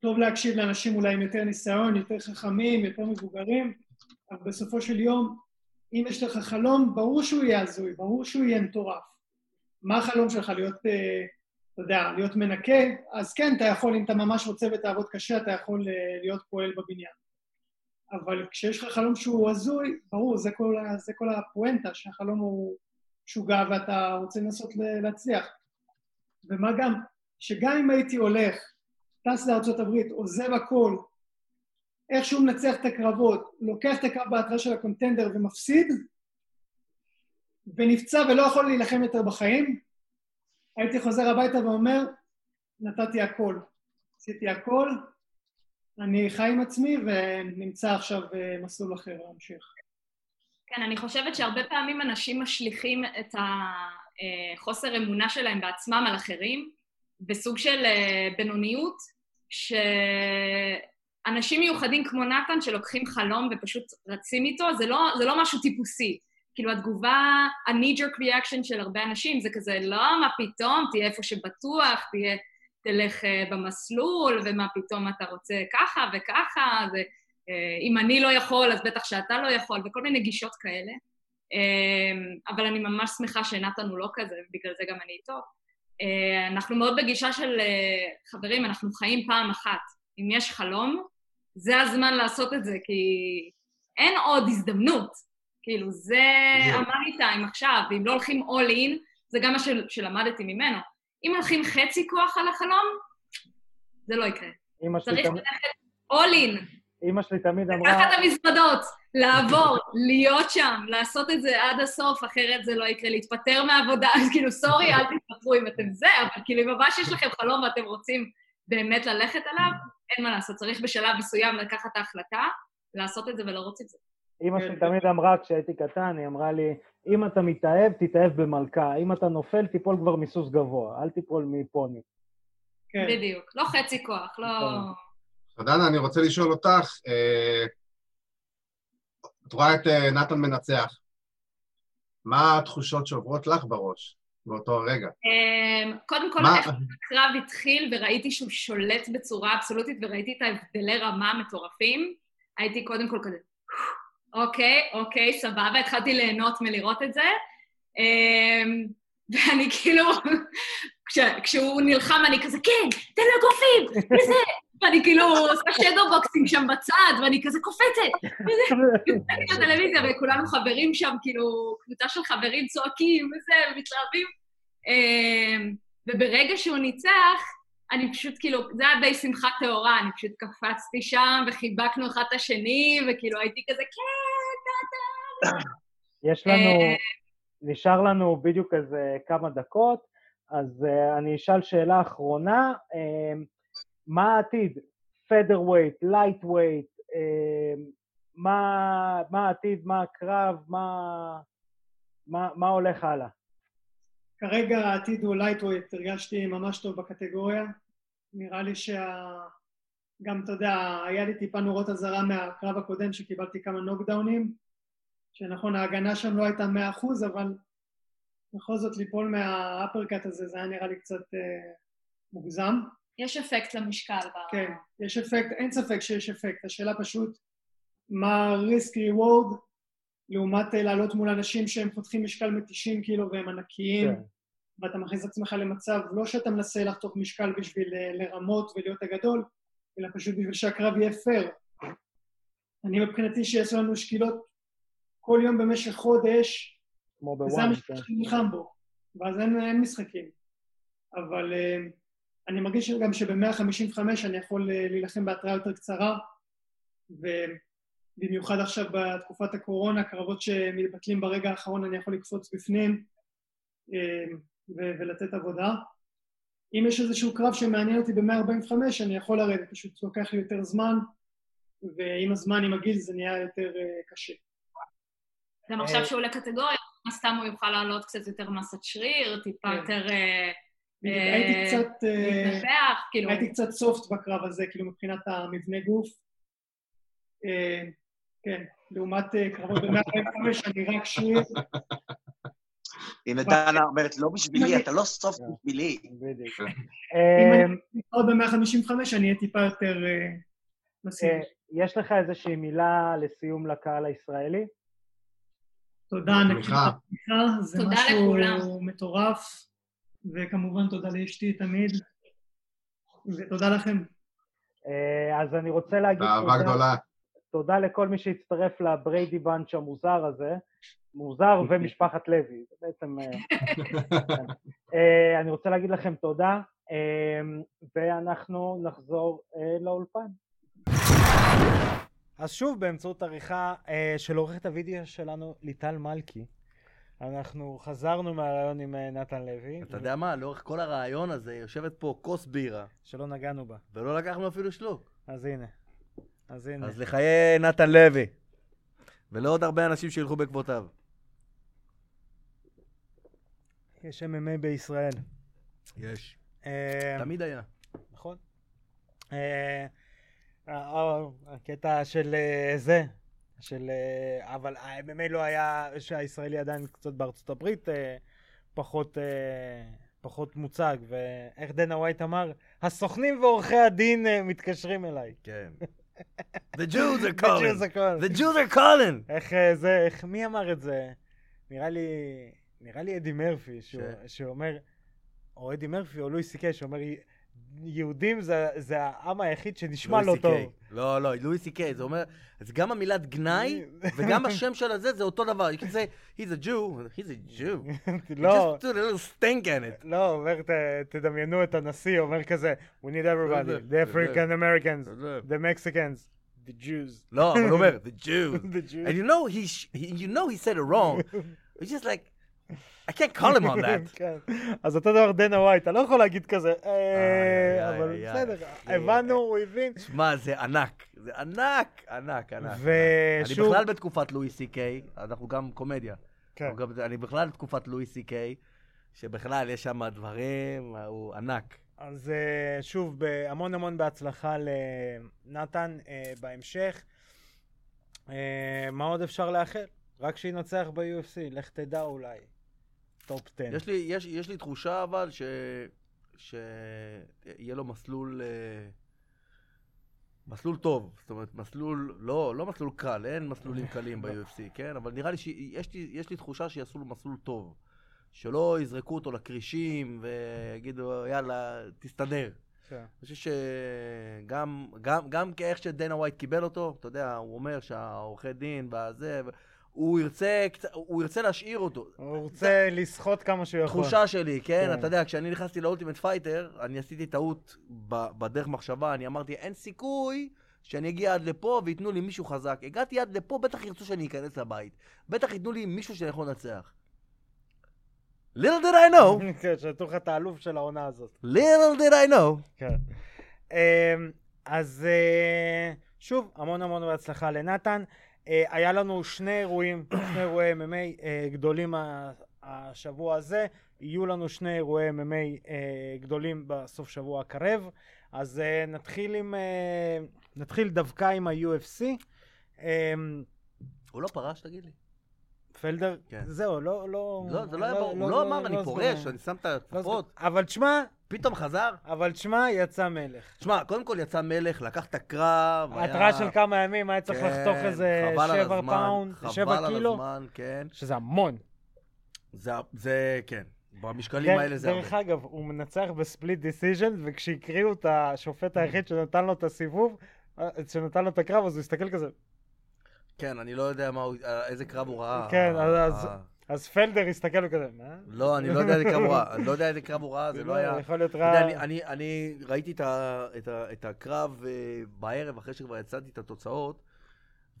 טוב להקשיב לאנשים אולי עם יותר ניסיון, יותר חכמים, יותר מבוגרים, אבל בסופו של יום, אם יש לך חלום, ברור שהוא יהיה הזוי, ברור שהוא יהיה מטורף. מה החלום שלך? להיות, אה, אתה יודע, להיות מנקה? אז כן, אתה יכול, אם אתה ממש רוצה ותעבוד קשה, אתה יכול אה, להיות פועל בבניין. אבל כשיש לך חלום שהוא הזוי, ברור, זה כל, זה כל הפואנטה, שהחלום הוא משוגע ואתה רוצה לנסות להצליח. ומה גם, שגם אם הייתי הולך, טס הברית, עוזב הכל, איכשהו מנצח את הקרבות, לוקח את הקרב בהתראה של הקונטנדר ומפסיד, ונפצע ולא יכול להילחם יותר בחיים, הייתי חוזר הביתה ואומר, נתתי הכל. עשיתי הכל, אני חי עם עצמי ונמצא עכשיו במסלול אחר להמשיך. כן, אני חושבת שהרבה פעמים אנשים משליכים את החוסר אמונה שלהם בעצמם על אחרים, בסוג של אה, בינוניות, שאנשים מיוחדים כמו נתן שלוקחים חלום ופשוט רצים איתו, זה לא, זה לא משהו טיפוסי. כאילו התגובה, ה-knee-jerk reaction של הרבה אנשים זה כזה, לא, מה פתאום, תהיה איפה שבטוח, תהיה, תלך uh, במסלול, ומה פתאום אתה רוצה ככה וככה, זה, uh, אם אני לא יכול, אז בטח שאתה לא יכול, וכל מיני גישות כאלה. Um, אבל אני ממש שמחה שנתן הוא לא כזה, ובגלל זה גם אני איתו. Uh, אנחנו מאוד בגישה של uh, חברים, אנחנו חיים פעם אחת. אם יש חלום, זה הזמן לעשות את זה, כי אין עוד הזדמנות. כאילו, זה. המאני טיים עכשיו, ואם לא הולכים all in, זה גם מה של, שלמדתי ממנו. אם הולכים חצי כוח על החלום, זה לא יקרה. צריך ללכת all in, אמא שלי תמיד אמרה, לקחת את המזוודות, לעבור, להיות שם, לעשות את זה עד הסוף, אחרת זה לא יקרה, להתפטר מהעבודה, אז כאילו, סורי, אל תתפטרו אם אתם זה, אבל כאילו, אם ממש יש לכם חלום ואתם רוצים באמת ללכת עליו, אין מה לעשות, צריך בשלב מסוים לקחת את ההחלטה, לעשות את זה ולרוץ את זה. אמא שלי תמיד אמרה, כשהייתי קטן, היא אמרה לי, אם אתה מתאהב, תתאהב במלכה, אם אתה נופל, תיפול כבר מסוס גבוה, אל תיפול מפוני. כן. בדיוק. לא חצי כוח, לא... נכון. דנה, אני רוצה לשאול אותך, אה, את רואה את אה, נתן מנצח, מה התחושות שעוברות לך בראש באותו הרגע? אמ, קודם כל, איך הקרב התחיל וראיתי שהוא שולט בצורה אבסולוטית וראיתי את ההבדלי רמה המטורפים, הייתי קודם כל כזה, אוקיי, אוקיי, סבבה, התחלתי ליהנות מלראות את זה. אמ, ואני כאילו, כש, כשהוא נלחם אני כזה, כן, תן לו אגרופים, וזה, ואני כאילו עושה shadow boxing שם בצד, ואני כזה קופצת, מסתכלת בטלוויזיה, וכולנו חברים שם, כאילו, קבוצה של חברים צועקים וזה, ומתלהבים. אמ, וברגע שהוא ניצח, אני פשוט כאילו, זה היה די שמחה טהורה, אני פשוט קפצתי שם, וחיבקנו אחד את השני, וכאילו הייתי כזה, כן, נתן. יש לנו, אה, נשאר לנו בדיוק איזה כמה דקות, אז uh, אני אשאל שאלה אחרונה, uh, מה העתיד? featherweight, lightweight, מה מה העתיד, מה הקרב, מה, מה, מה הולך הלאה? כרגע העתיד הוא lightweight, הרגשתי ממש טוב בקטגוריה. נראה לי שה... גם, אתה יודע, היה לי טיפה נורות אזהרה מהקרב הקודם שקיבלתי כמה נוקדאונים, שנכון, ההגנה שם לא הייתה מאה אחוז, אבל בכל זאת ליפול מה uppercut הזה, זה היה נראה לי קצת אה, מוגזם. יש אפקט למשקל. ב- כן, יש אפקט, אין ספק שיש אפקט. השאלה פשוט מה risk reward לעומת אה, לעלות מול אנשים שהם חותכים משקל מ-90 קילו והם ענקיים, כן. ואתה מכניס את עצמך למצב, לא שאתה מנסה לחתוך משקל בשביל אה, לרמות ולהיות הגדול, אלא פשוט בשביל שהקרב יהיה פייר. אני מבחינתי שיש לנו שקילות כל יום במשך חודש, כמו וזה בוואן, המשחק כן. שאני נלחם בו, ואז אין, אין משחקים. אבל uh, אני מרגיש גם שב-155 אני יכול uh, להילחם בהתראה יותר קצרה, ובמיוחד עכשיו בתקופת הקורונה, קרבות שמתבטלים ברגע האחרון אני יכול לקפוץ בפנים ו- ולתת עבודה. אם יש איזשהו קרב שמעניין אותי ב-145, אני יכול לרדת, פשוט לוקח לי יותר זמן, ועם הזמן, עם הגיל, זה נהיה יותר אה, קשה. גם עכשיו שהוא עולה קטגוריה, מן הסתם הוא יוכל לעלות קצת יותר מסת שריר, טיפה כן. יותר... אה, אה, הייתי קצת... אה, להתנפח, כאילו... הייתי קצת סופט בקרב הזה, כאילו מבחינת המבנה גוף. כן, לעומת אה, קרבות ב-145, אני רק שריר. הנה דנה אומרת, לא בשבילי, אתה לא סוף בשבילי. בדיוק. אם אה, אני עוד ב-155, אני אהיה טיפה יותר אה, מסיבי. יש לך איזושהי מילה לסיום לקהל הישראלי? תודה ענקית התמיכה, זה תודה משהו. מטורף, וכמובן תודה לאשתי תמיד, ותודה לכם. אז אני רוצה להגיד באהבה תודה- גדולה. תודה לכל מי שהצטרף לבריידי בנץ' המוזר הזה, מוזר ומשפחת לוי, זה בעצם... אה, אה, אני רוצה להגיד לכם תודה, אה, ואנחנו נחזור לאולפן. אז שוב, באמצעות עריכה של עורכת הוידאו שלנו, ליטל מלכי, אנחנו חזרנו מהרעיון עם נתן לוי, אתה יודע מה, לאורך כל הרעיון הזה יושבת פה כוס בירה, שלא נגענו בה. ולא לקחנו אפילו שלוק. אז הנה. אז הנה. אז לחיי נתן לוי. ולעוד הרבה אנשים שילכו בעקבותיו. יש MMA בישראל. יש. אה, תמיד היה. נכון. אה, אה, הקטע של זה, של... אבל ה-MMA לא היה, שהישראלי עדיין קצת בארצות הברית פחות, פחות מוצג, ואיך דנה ווייט אמר? הסוכנים ועורכי הדין מתקשרים אליי. כן. The Jews are The Jews calling. are calling. The Jews are calling. איך אה, זה, איך, מי אמר את זה? נראה לי, נראה לי אדי מרפי, שהוא, ש- שאומר, או אדי מרפי או לואי סי קיי, שאומר, יהודים זה, זה העם היחיד שנשמע לא טוב. לא, לא, לואי סי קיי, זה אומר, זה גם המילת גנאי, וגם השם של הזה זה אותו דבר. You can say, he's a Jew, he's a Jew. לא, Just put a little stink in it. לא, אומר, תדמיינו את הנשיא, אומר כזה, we need everybody, the. African Americans, the Mexicans, the Jews. לא, אבל הוא אומר, the Jews. The Jews. And you know he you know he said it wrong. It's just like, I can't call him on that. כן. אז אותו דבר דנה ווייט, אתה לא יכול להגיד כזה, אה, אבל בסדר. הבנו, הוא הבין. שמע, זה ענק. זה ענק, ענק, ענק. ושוב- אני בכלל בתקופת לואי סי קיי, אנחנו גם קומדיה. כן. אני בכלל בתקופת לואי סי קיי, שבכלל יש שם דברים, הוא ענק. אז אה, שוב, המון המון בהצלחה לנתן אה, בהמשך. מה עוד אפשר לאחל? רק שינצח ב-UFC, לך תדע אולי. top 10. יש לי, יש, יש לי תחושה אבל ש... שיהיה לו מסלול... אה, מסלול טוב, זאת אומרת, מסלול, לא, לא מסלול קל, אין מסלולים קלים ב-UFC, כן? אבל נראה לי שיש לי, יש לי תחושה שיעשו לו מסלול טוב. שלא יזרקו אותו לכרישים ויגידו, יאללה, תסתדר. כן. אני חושב שגם גם, גם כאיך שדנה ווייט קיבל אותו, אתה יודע, הוא אומר שהעורכי דין והזה, הוא ירצה, הוא ירצה להשאיר אותו. הוא רוצה לסחוט כמה שהוא יכול. תחושה שלי, כן? כן. אתה יודע, כשאני נכנסתי לאולטימט פייטר, אני עשיתי טעות בדרך מחשבה, אני אמרתי, אין סיכוי שאני אגיע עד לפה וייתנו לי מישהו חזק. הגעתי עד לפה, בטח ירצו שאני אכנס לבית. בטח ייתנו לי מישהו שאני יכול לנצח. little did I know, כן, שנתנו לך את האלוף של העונה הזאת. little did I know. כן. אמ, אז אה, שוב, המון המון בהצלחה לנתן. אה, היה לנו שני אירועים, שני אירועי MMA אה, גדולים השבוע הזה. יהיו לנו שני אירועי MMA אה, גדולים בסוף שבוע הקרב. אז נתחיל עם... נתחיל דווקא עם ה-UFC. אמ, הוא לא פרש, תגיד לי? פלדר, כן. זהו, לא... לא, לא, זה לא היה ברור, הוא לא אמר, אני פורש, אני שם את לא. סגור. אבל תשמע, פתאום חזר. אבל תשמע, יצא מלך. תשמע, קודם כל יצא מלך, לקח את הקרב. היה- התראה של כמה ימים, היה צריך כן, לחתוך איזה חבל על שבע הזמן, פאונד, שבע חבל על קילו, הזמן, כן. שזה המון. זה, זה, כן. במשקלים כן, האלה זה הרבה. דרך אגב, הוא מנצח ב split decision, וכשהקריאו את השופט היחיד שנתן לו את הסיבוב, אה, שנתן לו את הקרב, אז הוא הסתכל כזה. כן, אני לא יודע מה אה, איזה קרב הוא ראה. כן, אז- אה, אז פלדר הסתכל וכזה, מה? לא, אני לא יודע איזה קרב הוא ראה. אני לא יודע איזה קרב הוא ראה, זה לא היה... יכול להיות רע. אני, ראיתי את, הקרב אה, בערב, אחרי שכבר יצאתי את התוצאות,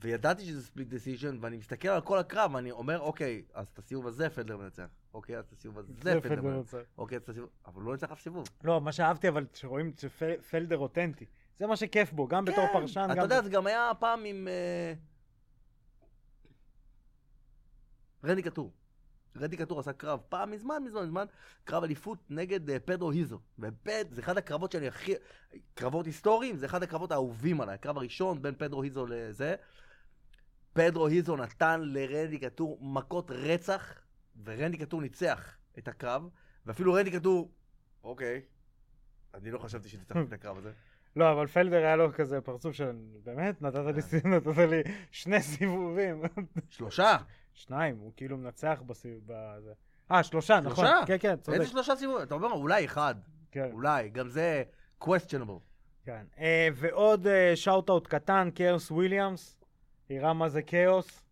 וידעתי שזה split decision, ואני מסתכל על כל הקרב, ואני אומר, אוקיי, אז את הסיבוב הזה פלדר מנצח. אוקיי, אז את הסיבוב הזה זה פלדר מנצח. אוקיי, אז את הסיבוב... אבל הוא לא ניצח אף סיבוב. לא, מה שאהבתי, אבל שרואים שפלדר אותנטי. זה מה שכיף בו, גם בתור פרשן, אתה. יודע, זה גם היה פעם עם... אה, רנדי קטור. רנדי קטור עשה קרב פעם מזמן, מזמן, מזמן, קרב אליפות נגד אה, פדרו היזו. ופד, זה אחד הקרבות שאני הכי... קרבות היסטוריים, זה אחד הקרבות האהובים עליי. הקרב הראשון בין פדרו היזו לזה. פדרו היזו נתן לרנדי קטור מכות רצח, ורנדי קטור ניצח את הקרב, ואפילו רנדי קטור, אוקיי, אני לא חשבתי שניצחתי את הקרב הזה. לא, אבל פלדר היה לו כזה פרצוף של... באמת? נתת לי, ס- נתת לי שני סיבובים. שלושה. שניים, הוא כאילו מנצח בסיבוב... בזה. אה, שלושה, נכון. שלושה? כן, כן, צודק. איזה שלושה סיבובים? אתה אומר, אולי אחד. כן, אולי, גם זה questionable. כן. אה, ועוד shout-out קטן, כאוס וויליאמס. יראה מה זה כאוס.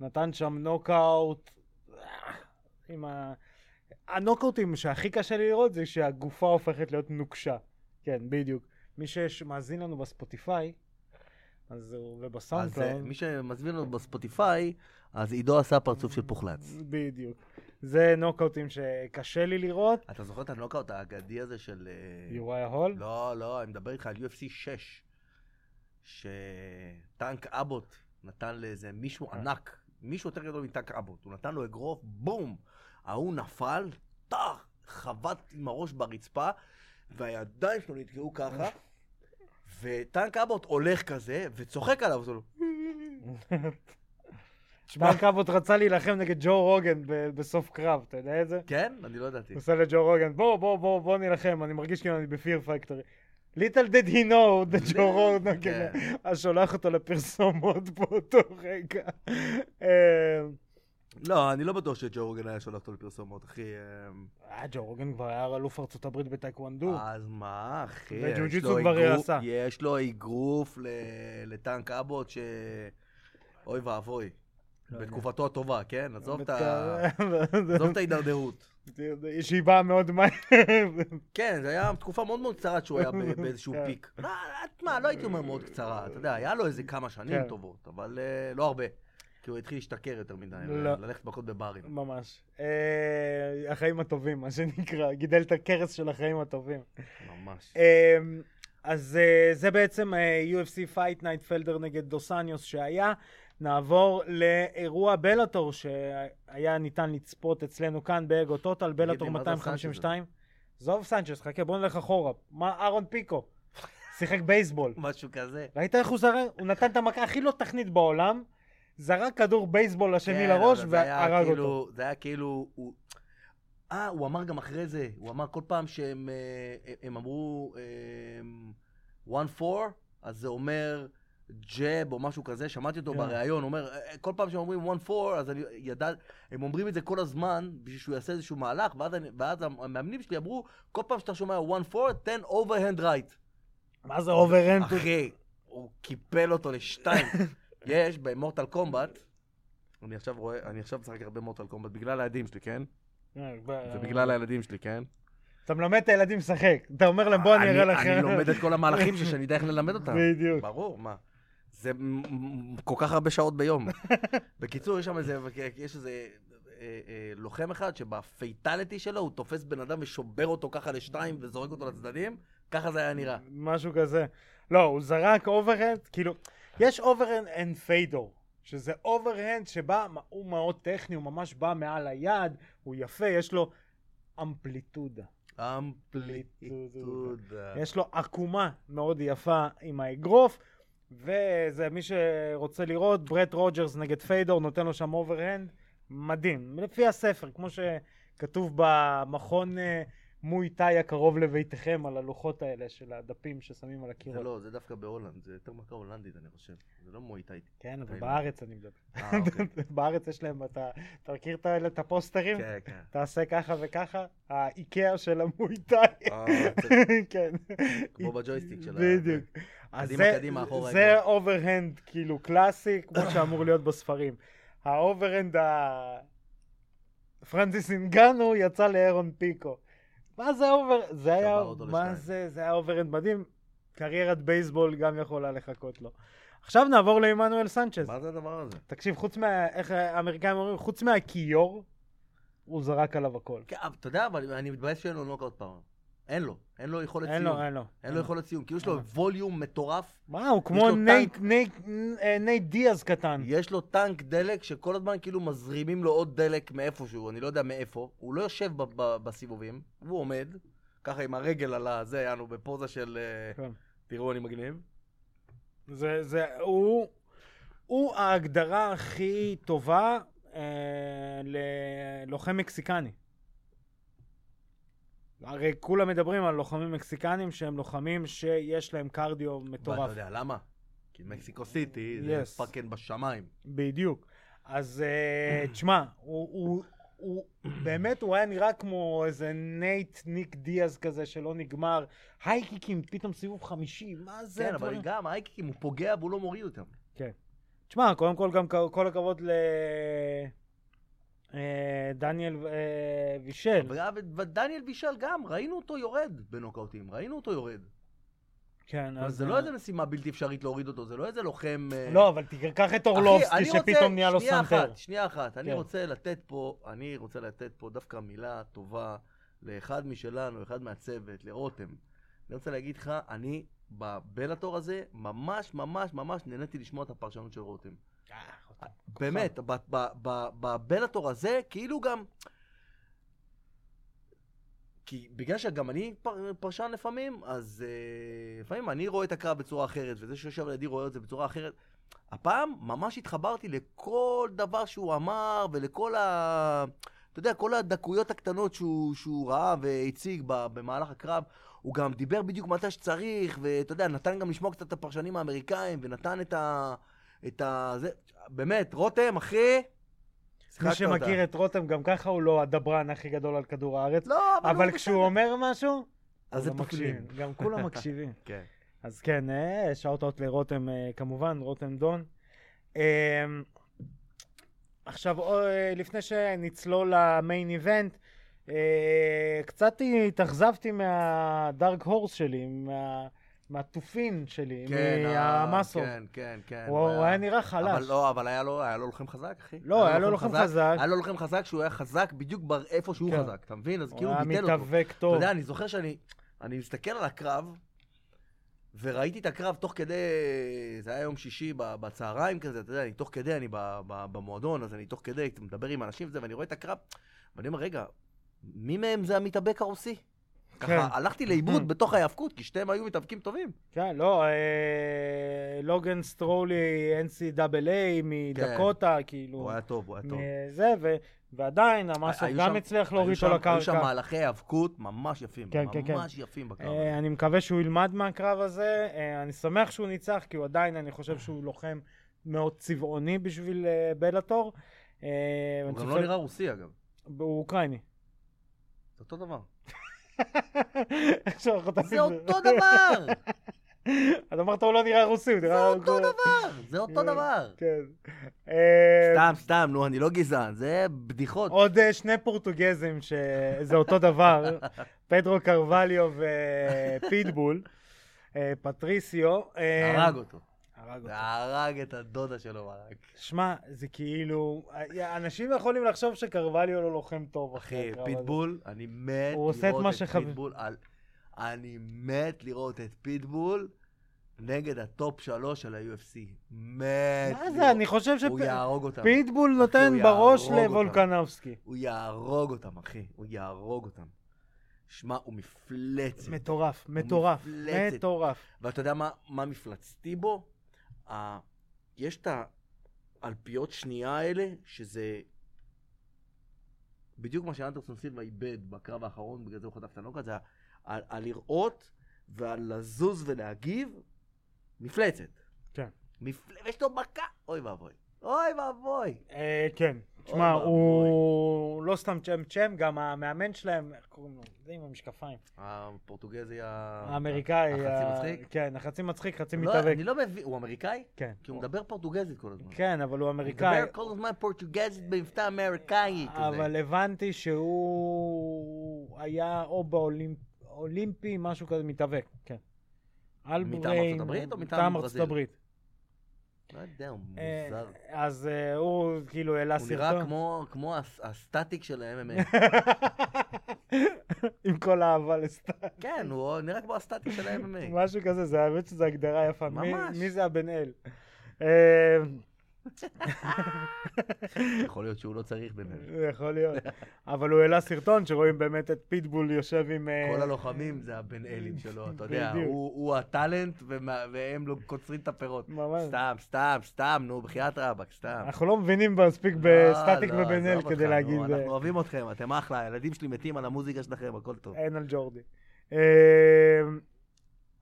נתן שם נוקאוט. אה, עם ה... הנוקאוטים שהכי קשה לי לראות זה שהגופה הופכת להיות נוקשה. כן, בדיוק. מי שמאזין לנו בספוטיפיי, אז הוא... אז אה, ובסאונדקלאוד. מי שמזמין לנו בספוטיפיי, אז עידו עשה פרצוף של פוחלץ. בדיוק. זה נוקאוטים שקשה לי לראות. אתה זוכר את הנוקאוט האגדי הזה של... אה, יוראיה הול? לא, לא, אני מדבר איתך על UFC 6, שטנק אבוט נתן לאיזה מישהו אה. ענק, מישהו יותר גדול מטנק אבוט, הוא נתן לו אגרוף, בום! ההוא נפל, טח! חבט עם הראש ברצפה, והידיים שלו נתקעו ככה, וטנק אבוט הולך כזה, וצוחק עליו, זה לא... שמע, קאבוט רצה להילחם נגד ג'ו רוגן בסוף קרב, אתה יודע את זה? כן? אני לא ידעתי. הוא עושה לג'ו רוגן, בוא, בוא, בוא, בוא נילחם, אני מרגיש כאילו אני בפיר פקטורי. ליטל דד he know that ג'ו רוגן, כן. אז שולח אותו לפרסומות באותו רגע. לא, אני לא בטוח שג'ו רוגן היה שולח אותו לפרסומות, אחי. אה, ג'ו רוגן כבר היה אלוף ארצות הברית בטייקוונדו. אז מה, אחי? לו כבר אגרוף- עשה. יש לו אגרוף לטנק אבוט ש... אוי ואבוי. לא. בתקופתו הטובה, כן? עזוב את ההידרדרות. שהיא באה מאוד מהר. כן, זה היה תקופה מאוד מאוד קצרה שהוא היה באיזשהו כן. פיק. לא, מה, לא הייתי אומר מאוד קצרה, אתה יודע, היה לו איזה כמה שנים כן. טובות, אבל אה, לא הרבה. כי הוא התחיל להשתכר יותר מדי, לא. ללכת מכות בברים. ממש. אה, החיים הטובים, מה שנקרא. גידל את הכרס של החיים הטובים. ממש. אה, אז אה, זה בעצם אה, UFC Fight Night פלדר נגד דוס אנג'וס שהיה. נעבור לאירוע בלאטור שהיה ניתן לצפות אצלנו כאן באגו טוטל, בלאטור לי, מה זה 252. עזוב סנצ'ס, חכה, בוא נלך אחורה. מה אהרון פיקו? שיחק בייסבול. משהו כזה. ראית איך הוא זרק? הוא נתן את המכה הכי לא טכנית בעולם, זרק כדור בייסבול לשני כן, לראש והרג כאילו- אותו. זה היה כאילו... הוא- אה, הוא אמר גם אחרי זה, הוא אמר כל פעם שהם אה, הם אמרו אה, one four, אז זה אומר ג'ב או משהו כזה, שמעתי אותו כן. בריאיון, אומר, אה, כל פעם שהם אומרים one four, אז אני ידע, הם אומרים את זה כל הזמן, בשביל שהוא יעשה איזשהו מהלך, ואז, אני, ואז המאמנים שלי אמרו, כל פעם שאתה שומע one four, תן overhand right. מה זה overhand? אחי, הוא קיפל אותו לשתיים. יש במורטל קומבט, אני עכשיו רואה, אני עכשיו משחק הרבה מורטל קומבט בגלל הילדים שלי, כן? זה בגלל הילדים שלי, כן? אתה מלמד את הילדים לשחק. אתה אומר להם בוא אני אראה לכם. אני לומד את כל המהלכים שלי, שאני יודע איך ללמד אותם. בדיוק. ברור, מה. זה כל כך הרבה שעות ביום. בקיצור, יש שם איזה, יש איזה אה, אה, לוחם אחד שב fatality שלו הוא תופס בן אדם ושובר אותו ככה לשתיים וזורק אותו לצדדים, ככה זה היה נראה. משהו כזה. לא, הוא זרק overhand, כאילו, יש overhand and פיידור, שזה overhand שבא, הוא מאוד טכני, הוא ממש בא מעל היד, הוא יפה, יש לו אמפליטודה. אמפליטודה. יש לו עקומה מאוד יפה עם האגרוף, וזה מי שרוצה לראות, ברט רוג'רס נגד פיידור, נותן לו שם overhand, מדהים. לפי הספר, כמו שכתוב במכון אה, מוי תאי הקרוב לביתכם, על הלוחות האלה של הדפים ששמים על זה הקירות. לא, זה דווקא בהולנד, זה יותר מכה הולנדית, אני חושב. זה לא מוי תאי. כן, אבל. בארץ אני מדבר. אה, אוקיי. בארץ יש להם, אתה מכיר את הפוסטרים? כן, כן. תעשה ככה וככה, האיקאה של המוי תאי. אה, זה כן. כמו בג'ויסטיק של ה... בדיוק. קדימה, זה- קדימה, אחורה, זה. overhand כאילו קלאסי, כמו שאמור להיות בספרים. ה overhand ה... פרנסיס אינגנו יצא לאהרון פיקו. מה זה over... זה היה... מה לשתיים. זה? זה היה overhand מדהים. קריירת בייסבול גם יכולה לחכות לו. עכשיו נעבור לעמנואל סנצ'ז. מה זה הדבר הזה? תקשיב, חוץ מה... איך האמריקאים אומרים? חוץ מהכיור, הוא זרק עליו הכל. כן, אתה יודע, אבל אני מתבאס שאין לו knockout power. אין לו, אין לו יכולת אין סיום. לו, אין לו. אין לו יכולת סיום, כאילו יש לו. volume מטורף, מה, הוא כמו נייט-. נייט- נייט דיאז קטן. יש לו טנק דלק שכל הזמן כאילו מזרימים לו עוד דלק מאיפשהו, אני לא יודע מאיפה. הוא לא יושב ב- ב- בסיבובים, הוא עומד, ככה עם הרגל על הזה, יענו, בפוזה של... אה, כן. תראו, אני מגניב. זה, זה, הוא, הוא ההגדרה הכי טובה אה, ללוחם מקסיקני. הרי כולם מדברים על לוחמים מקסיקנים שהם לוחמים שיש להם קרדיו ואתה מטורף. יודע למה? כי מקסיקו סיטי זה Yes. פאקינג בשמיים. בדיוק. אז אה, תשמע, הוא, הוא, הוא באמת, הוא היה נראה כמו איזה נייט ניק דיאז כזה שלא נגמר. היי kickים, פתאום סיבוב חמישי, מה זה כן, אבל? גם ההיי kickים, הוא פוגע והוא לא מוריד אותם. תשמע, קודם כל גם כל הכבוד ל... אה, דניאל אה, פישל. ודניאל בישל גם, ראינו אותו יורד בנוקאוטים, ראינו אותו יורד. כן, אז. זה לא איזה משימה בלתי אפשרית להוריד אותו, זה לא איזה לוחם... אה, לא, אבל תיקח את אורלובסקי שפתאום נהיה לו שנייה סנטר. אחת, שנייה אחת, אני כן. רוצה לתת פה, אני רוצה לתת פה דווקא מילה טובה לאחד משלנו, אחד מהצוות, לרותם. אני רוצה להגיד לך, אני בבלאטור הזה, ממש ממש ממש נהניתי לשמוע את הפרשנות של רותם. באמת, ב- ב- ב- בבלאטור הזה, כאילו גם... כי בגלל שגם אני פר, פרשן לפעמים, אז uh, לפעמים אני רואה את הקרב בצורה אחרת, וזה שיושב לידי רואה את זה בצורה אחרת. הפעם ממש התחברתי לכל דבר שהוא אמר, ולכל ה... אתה יודע, כל הדקויות הקטנות שהוא, שהוא ראה והציג במהלך הקרב. הוא גם דיבר בדיוק מתי שצריך, ואתה יודע, נתן גם לשמוע קצת את הפרשנים האמריקאים, ונתן את ה... את ה... זה... באמת, רותם, אחי... מי שמכיר אותה. את רותם, גם ככה הוא לא הדברן הכי גדול על כדור הארץ. לא, אבל, אבל הוא כשהוא בסדר. אומר משהו, אז כולם תופלים. מקשיבים. גם כולם מקשיבים. כן. אז כן, שאוט-אוט לרותם אה, כמובן, רותם דון. אה, עכשיו, אה, לפני שנצלול למיין איבנט, אה, קצת התאכזבתי מהדארק הורס שלי, מה- מהתופין שלי, כן, מהמסור. כן, כן, כן. הוא הוא היה נראה אבל חלש. לא, אבל היה לו, היה לו לוחם חזק, אחי. לא, היה לו לוחם חזק. היה לו לוחם חזק שהוא היה חזק בדיוק באיפה שהוא כן. חזק, אתה מבין? אז הוא כאילו היה הוא ביטל אותו. מתאבק אתה טוב. יודע, אני זוכר שאני אני מסתכל על הקרב, וראיתי את הקרב תוך כדי, זה היה יום שישי בצהריים כזה, אתה יודע, אני תוך כדי, אני במועדון, אז אני תוך כדי מדבר עם אנשים וזה, ואני רואה את הקרב, ואני אומר, רגע, מי מהם זה המתאבק הרוסי? ככה, הלכתי לאיבוד בתוך ההיאבקות, כי שתיהם היו מתאבקים טובים. כן, לא, אה, לוגן סטרולי, NCAA מדקוטה, כאילו. הוא היה טוב, הוא היה טוב. זה, ו- ועדיין, היו גם הצליח להוריד אותו היו שם לקרקע. מהלכי היאבקות ממש יפים, כן, כן, כן. ממש יפים בקרב. אה, אני מקווה שהוא ילמד מהקרב הזה, אה, אני שמח שהוא ניצח, כי הוא עדיין, אני חושב שהוא לוחם מאוד צבעוני בשביל בלאטור. אה, הוא גם לא נראה רוסי אגב, הוא אוקראיני. אותו דבר. זה אותו דבר! אז אמרת הוא לא נראה רוסי, הוא זה נראה... אותו דבר! זה אותו דבר! כן. אה, סתם, סתם, נו, אני לא גזען, זה בדיחות. עוד אה, שני פורטוגזים שזה אותו דבר, פדרו קרווליו ופיטבול, אה, פטריסיו. הרג אותו. הרג אותו. זה הרג את הדודה שלו, הרג. שמע, זה כאילו, אנשים יכולים לחשוב שקרווליו לא לוחם טוב אחי. פיטבול, אני מת את לראות שחב- פיטבול. על- אני מת לראות את פיטבול נגד הטופ שלוש של ה-UFC. מת. מה זה, לראות. אני חושב הוא יהרוג אותם. שפיטבול אחי, נותן בראש. לוולקנובסקי. הוא יהרוג אותם, אחי. הוא יהרוג אותם. שמע, הוא מפלצת. מטורף, מטורף, מפלצת. מטורף. ואתה יודע מה, מה מפלצתי בו? ה... יש את האלפיות שנייה האלה, שזה בדיוק מה שאנדרסון סילבה איבד בקרב האחרון, בגלל זה הוא חטף את הנוקאט, זה הלראות והלזוז ולהגיב, מפלצת. כן. מפל... ויש לו מכה, אוי ואבוי. אוי ואבוי. אה, כן. תשמע. הוא לא סתם צ'ם צ'ם, גם המאמן שלהם, איך קוראים לו? זה עם המשקפיים. הפורטוגזי ה... האמריקאי. החצי מצחיק? כן, החצי מצחיק, חצי לא, מתאבק. אני לא מבין, הוא אמריקאי? כן. כי הוא מדבר פורטוגזית כל הזמן. כן, אבל הוא הוא אמריקאי. מדבר כל הזמן פורטוגזית במבטא אמריקאי כזה. אבל הבנתי שהוא היה או באולימפי, משהו כזה, מתאבק, כן. אלבריין, ארצות הברית או מטעם מטעם ברזיל? ארצות הברית. לא יודע, הוא אה, מוזר. אז אה, הוא כאילו העלה הוא נראה סרטון. כמו, כמו הס- הסטטיק של ה-MMA. עם כל האהבה לסטטיק. כן, הוא נראה כמו הסטטיק של ה-MMA. משהו כזה, זה האמת שזו הגדרה יפה. ממש. מי זה הבן אל? אה, יכול להיות שהוא לא צריך ביניהם. יכול להיות. אבל הוא העלה סרטון שרואים באמת את פיטבול יושב עם... אה, כל הלוחמים זה הבן אלים שלו, אתה יודע. הוא ה talent והם לא קוצרים את הפירות. סתם, סתם, סתם, נו, בחייאת רבאק, סתם. אנחנו לא מבינים מספיק לא, בסטטיק לא, ובן אל כדי להגיד... נו, אה, אנחנו אוהבים אתכם, אתם אחלה, הילדים שלי מתים על המוזיקה שלכם, הכל טוב. אין על ג'ורדי.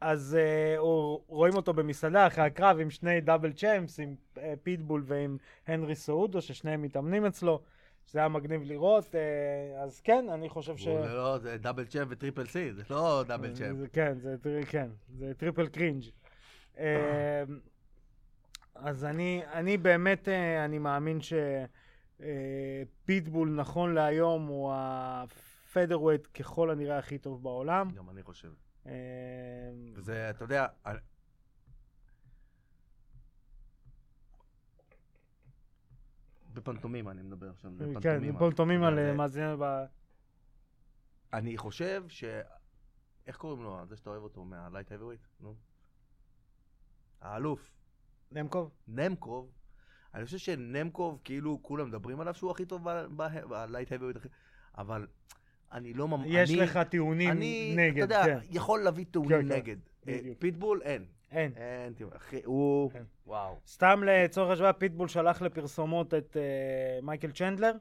אז אה, הוא- רואים אותו במסעדה אחרי הקרב עם שני double champs, עם אה, פיטבול ועם הנרי סעודו, ששניהם מתאמנים אצלו. זה היה מגניב לראות, אה, אז כן, אני חושב ש... הוא לא, זה double champ ו triple C, זה לא double champ. זה- כן, זה כן, זה triple cringe. אז אני, אני באמת, אני מאמין שפיטבול נכון להיום הוא הפדרווייט ככל הנראה הכי טוב בעולם. גם אני חושב. אה, וזה, אתה יודע, בפנטומימה אני מדבר עכשיו, כן, בפנטומימה. פנטומים על זה- אה, מאזינים ב... אני חושב ש... איך קוראים לו? זה שאתה אוהב אותו מהלייט האביוויט? נו. האלוף. נמקוב? נמקוב. אני חושב שנמקוב, כאילו, כולם מדברים עליו שהוא הכי טוב ב light heavyweight, אבל אני לא ממש... יש לך טיעונים אני, נגד, אתה יודע, כן. יכול להביא כן, טיעונים כן. נגד. אה, בדיוק. פיטבול, אין. אין. אין טיעון. אחי, הוא... כן. וואו. סתם לצורך השוואה, פיטבול שלח לפרסומות את אה, מייקל צ'נדלר,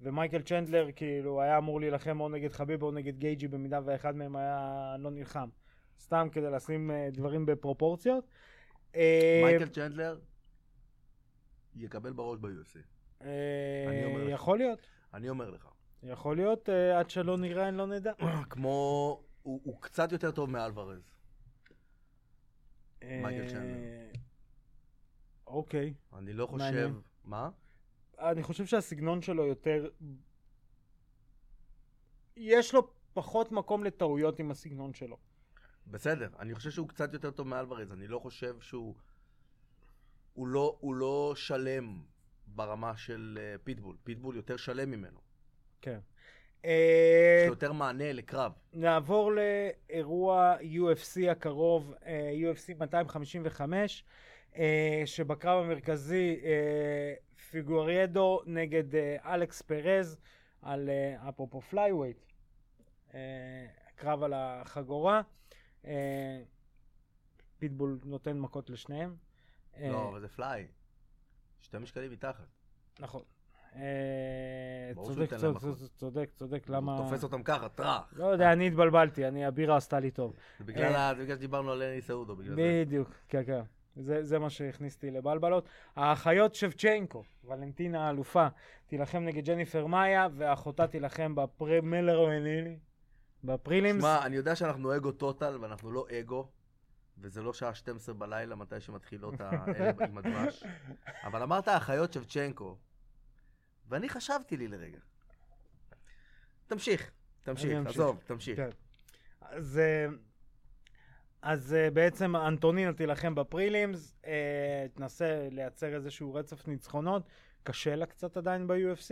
ומייקל צ'נדלר כאילו היה אמור להילחם או נגד חביב או נגד גייג'י במידה ואחד מהם היה לא נלחם. סתם כדי לשים אה, דברים בפרופורציות. אה, מייקל צ'נדלר יקבל בראש ב-UFC. אה, אני. יכול להיות, אני אומר לך. יכול להיות, אה, עד שלא נראה, לא נדע. כמו... הוא הוא קצת יותר טוב מאלוורז. מייקל אה, צ'נדלר. אוקיי. אני לא חושב... מעניין. מה? אני חושב שהסגנון שלו יותר... יש לו פחות מקום לטעויות עם הסגנון שלו. בסדר, אני חושב שהוא קצת יותר טוב מאלוורז, אני לא חושב שהוא... הוא לא, הוא לא שלם ברמה של אה, פיטבול. פיטבול יותר שלם ממנו. כן. יש אה, לו יותר מענה לקרב. נעבור לאירוע UFC הקרוב, אה, UFC 255, אה, שבקרב המרכזי פיגוריידו נגד אלכס פרז, על אפרופו flyweight, קרב על החגורה. פיטבול נותן מכות לשניהם. לא, אבל זה fly. שתי משקלים מתחת. נכון. אה, צודק, צודק. צודק, צודק, למה... הוא תופס אותם ככה, טראח. לא יודע, אני התבלבלתי, אני, הבירה עשתה לי טוב. זה בגלל אה, בגלל שדיברנו על הנרי סעודו, בגלל זה. בדיוק, כן, כן. זה, זה מה שהכניס אותי לבלבלות. האחיות שבצ'נקו, ולנטינה האלופה, תילחם נגד ג'ניפר מאיה, ואחותה תילחם בפרמלרואניני, בפרילימס. שמע, אני יודע שאנחנו אגו טוטל, ואנחנו לא אגו, וזה לא שעה 12 בלילה מתי שמתחילות האלה עם הדבש, אבל אמרת אחיות שבצ'נקו, ואני חשבתי לי לרגע. תמשיך, תמשיך. עזוב, תמשיך. כן. אז, אה, אז אה, בעצם אנטונינה תילחם ב prelims, אה, תנסה לייצר איזשהו רצף ניצחונות, קשה לה קצת עדיין ב-UFC,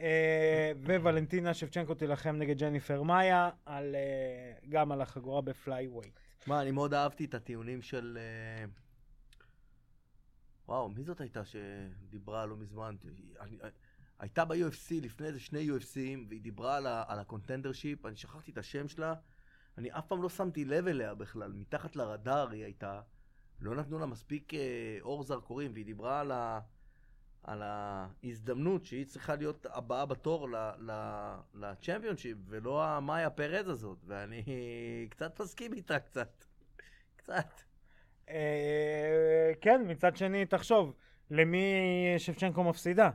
אה, וולנטינה שבצ'נקו תילחם נגד ג'ניפר מאיה, על, אה, גם על החגורה ב flyweight. שמע, אני מאוד אהבתי את הטיעונים של... אה, וואו, מי זאת הייתה שדיברה לא מזמן? אני- הייתה ב-UFC לפני איזה שני UFCים, והיא דיברה על, ה- על ה contendership, אני שכחתי את השם שלה, אני אף פעם לא שמתי לב אליה בכלל, מתחת לרדאר היא הייתה, לא נתנו לה מספיק אה, אור זרקורים, והיא דיברה על, ה, על ההזדמנות שהיא צריכה להיות הבאה בתור לצ'מפיונשיפ, ולא המאיה פרז הזאת, ואני קצת מסכים איתה קצת. קצת. אה, כן, מצד שני, תחשוב, למי שבצ'נקו מפסידה?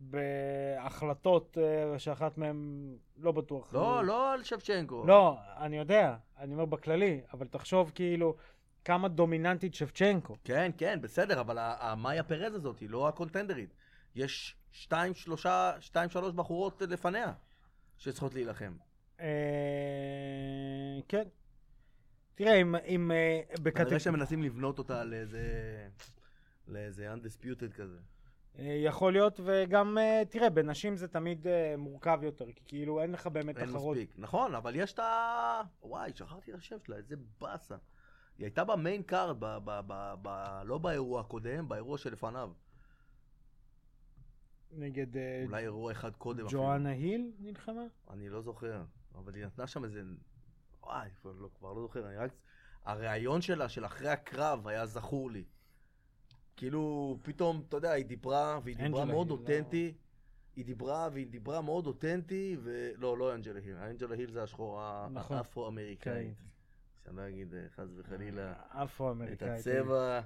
בהחלטות אה, שאחת מהן לא בטוח. לא, לא על שבצ'נקו. לא, אני יודע, אני אומר בכללי, אבל תחשוב כאילו כמה דומיננטית שבצ'נקו. כן, כן, בסדר, אבל המאיה פרז הזאת היא לא הקונטנדרית. יש שתיים, שלושה, שתיים, שלוש בחורות לפניה שצריכות להילחם. אה, כן. תראה, אם... אם אה, בקטג- כנראה שהם מנסים לבנות אותה לאיזה... לאיזה undisputed כזה. אה, יכול להיות, וגם, אה, תראה, בנשים זה תמיד אה, מורכב יותר, כי כאילו אין לך באמת אין תחרות. מספיק. נכון, אבל יש את ה... וואי, שכחתי את השם שלה, איזה באסה. היא הייתה ב main card, ב- ב- ב- ב- לא באירוע הקודם, באירוע שלפניו. נגד אולי אירוע אחד קודם אפילו. ג'ואנה היל נלחמה? אני לא זוכר, אבל היא נתנה שם איזה... וואי, כבר לא, כבר לא זוכר, אני רק... הריאיון שלה, של אחרי הקרב, היה זכור לי. כאילו, פתאום, אתה יודע, היא דיברה, והיא דיברה מאוד היל, לא- אותנטי. היא דיברה, והיא דיברה מאוד אותנטי, ו... לא, לא אנג'לה היל. אנג'לה היל זה השחורה נכון. האפרו-אמריקאית. שאני לא אגיד חס וחלילה את. הצבע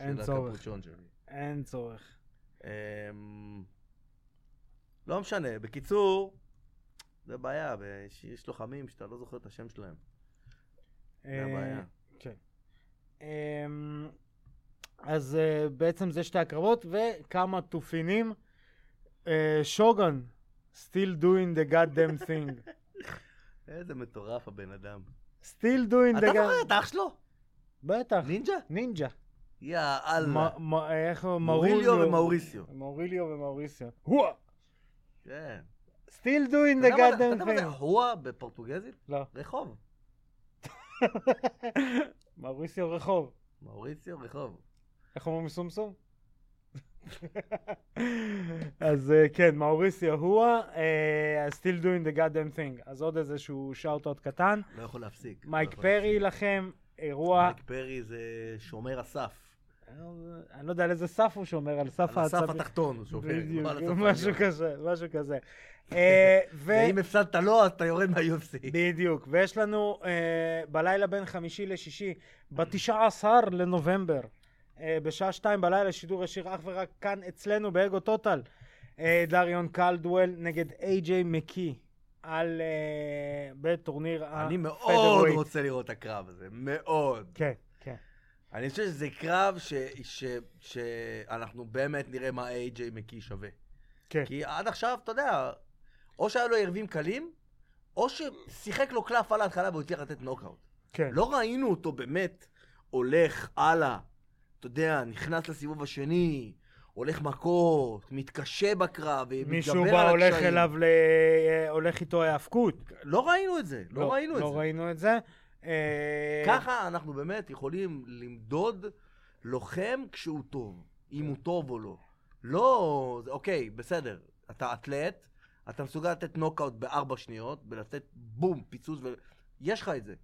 אין של. הקפוצ'ון שלי. אין צורך. אמ, לא משנה, בקיצור, זה בעיה, ויש- יש לוחמים שאתה לא זוכר את השם שלהם. זה אה, הבעיה. כן. אז אה, בעצם זה שתי הקרבות, וכמה תופינים. אה, שוגן, still doing the goddamn thing. איזה מטורף הבן אדם. still doing אתה the זוכר goddamn... את אח שלו? בטח, נינג'ה? נינג'ה. יא אללה. איך הוא? מוריליו ומאוריסיו. מוריליו ומאוריסיו. הואה! כן. still doing אתה the יודע מה- אתה יודע מה זה thing. הואה בפורטוגזית? לא. רחוב. מאוריסיו רחוב. מאוריסיו רחוב. איך אומרים סומסום? אז אה, כן, מאוריסיו הואה, אה, still doing the goddamn thing. אז עוד איזשהו shout-out קטן. לא יכול להפסיק. לא מייק יכול פרי להפסיק. יילחם, אירוע, מייק פרי זה שומר הסף. אני לא יודע על איזה סף הוא שומר, על סף על הסף העצבים. התחתון הוא שומר. בדיוק, לא משהו. כזה, משהו כזה. אה. ואם הפסדת לו, אז אתה יורד מה-UFC. בדיוק, ויש לנו אה, בלילה בין חמישי לשישי, ב-19 לנובמבר, אה, בשעה שתיים בלילה, שידור ישיר אך ורק כאן אצלנו באגו טוטל, אה, דריון קלדוול נגד איי-ג'יי מקי, על... אה, בטורניר ה... אני מאוד. רוצה לראות את הקרב הזה, מאוד. כן, כן. אני חושב שזה קרב ש- ש- שאנחנו באמת נראה מה איי-ג'יי מקי שווה. כן. כי עד עכשיו, אתה יודע, או שהיו לו יריבים קלים, או ששיחק לו קלף על ההתחלה והוא הצליח לתת נוקאוט. כן. לא ראינו אותו באמת הולך הלאה. אתה יודע, נכנס לסיבוב השני, הולך מכות, מתקשה בקרב, ומתגבר על הקשיים. מישהו בא הולך אליו, ל... אה, הולך איתו ההאבקות. לא ראינו את זה, לא, ראינו את לא זה. ראינו את זה. אה, ככה אנחנו באמת יכולים למדוד לוחם כשהוא טוב, אם הוא טוב או לא. לא, אוקיי, בסדר, אתה אתלט, אתה מסוגל לתת נוקאוט בארבע שניות, ולתת בום, פיצוץ, ו... יש לך את זה.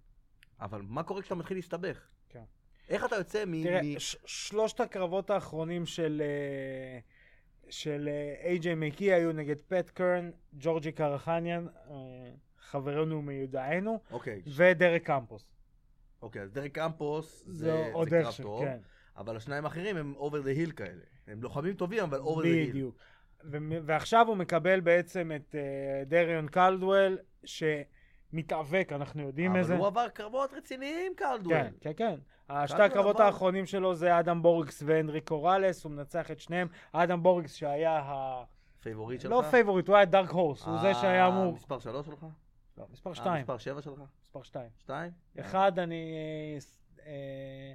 אבל מה קורה כשאתה מתחיל להסתבך? איך אתה יוצא מ... תראה, מ... ש- שלושת הקרבות האחרונים של אה, של איי-ג'יי מקי היו נגד פט קרן, ג'ורג'י קרחניאן, אה, חברנו מיודענו, אוקיי, ודרק קמפוס. אוקיי, אז דרק קמפוס זה, זה קרב איכשהו, טוב, כן. אבל השניים האחרים הם over the hill כאלה. הם לוחמים טובים, אבל over the hill. בדיוק. ועכשיו הוא מקבל בעצם את אה, דריון קלדוול, שמתאבק, אנחנו יודעים איזה. אבל הוא עבר קרבות רציניים, קלדוול. כן, כן, כן. שתי קלדוול הקרבות עבר. האחרונים שלו זה אדם בורגס והנרי קוראלס, הוא מנצח את שניהם. אדם בורגס שהיה ה... favorite שלך? לא favorite, הוא היה dark horse, הוא זה שהיה אמור... אה, מספר שלוש שלך? לא, מספר אה, שתיים. מספר שבע שלך? מספר שתיים. שתיים? אחד, אני אה, ס- אה,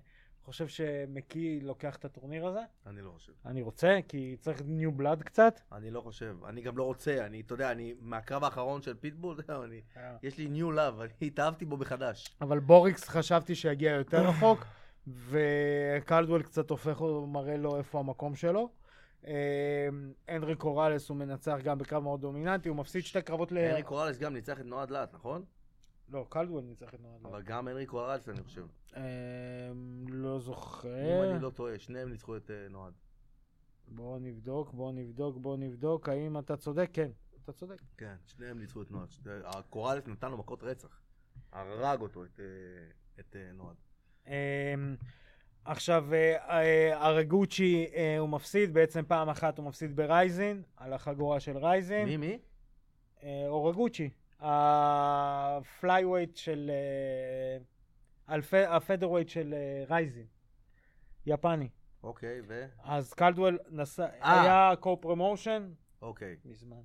חושב שמקי לוקח את הטורניר הזה. אני לא חושב. אני רוצה, כי צריך new blood קצת. אני לא חושב. אני גם לא רוצה. אני, אתה יודע, אני, מהקרב האחרון של פיטבול, אני, יש לי new love, אני התאהבתי בו מחדש. אבל בוריקס חשבתי שיגיע יותר רחוק, וקלדוול קצת הופך, מראה לו איפה המקום שלו. אה, הנרי קוראלס הוא מנצח גם בקרב מאוד דומיננטי, הוא מפסיד שתי קרבות ל... הנרי קוראלס גם ניצח את נועד לאט, נכון? לא, קלדוול ניצח את נועד. אבל גם הנרי קוראלס, אני חושב. אה, לא אם זוכר. אני לא טועה, שניהם ניצחו את אה, נועד. בואו נבדוק, בואו נבדוק, בואו נבדוק, האם אתה צודק? כן, אתה צודק. כן, שניהם ניצחו את נועד. הקוראלס נתן לו מכות רצח. הרג אותו, את, אה, את אה, נועד. אמ, עכשיו, הרגוצ'י הוא מפסיד, בעצם פעם אחת הוא מפסיד ברייזין, על החגורה של רייזין. מי, מי? הוריגוצ'י, ה flyweight של... אלפ- ה featherweight של אה, רייזין, יפני. אוקיי, ו... אז קלדוול נסע, אה. היה co-promotion אוקיי. מזמן,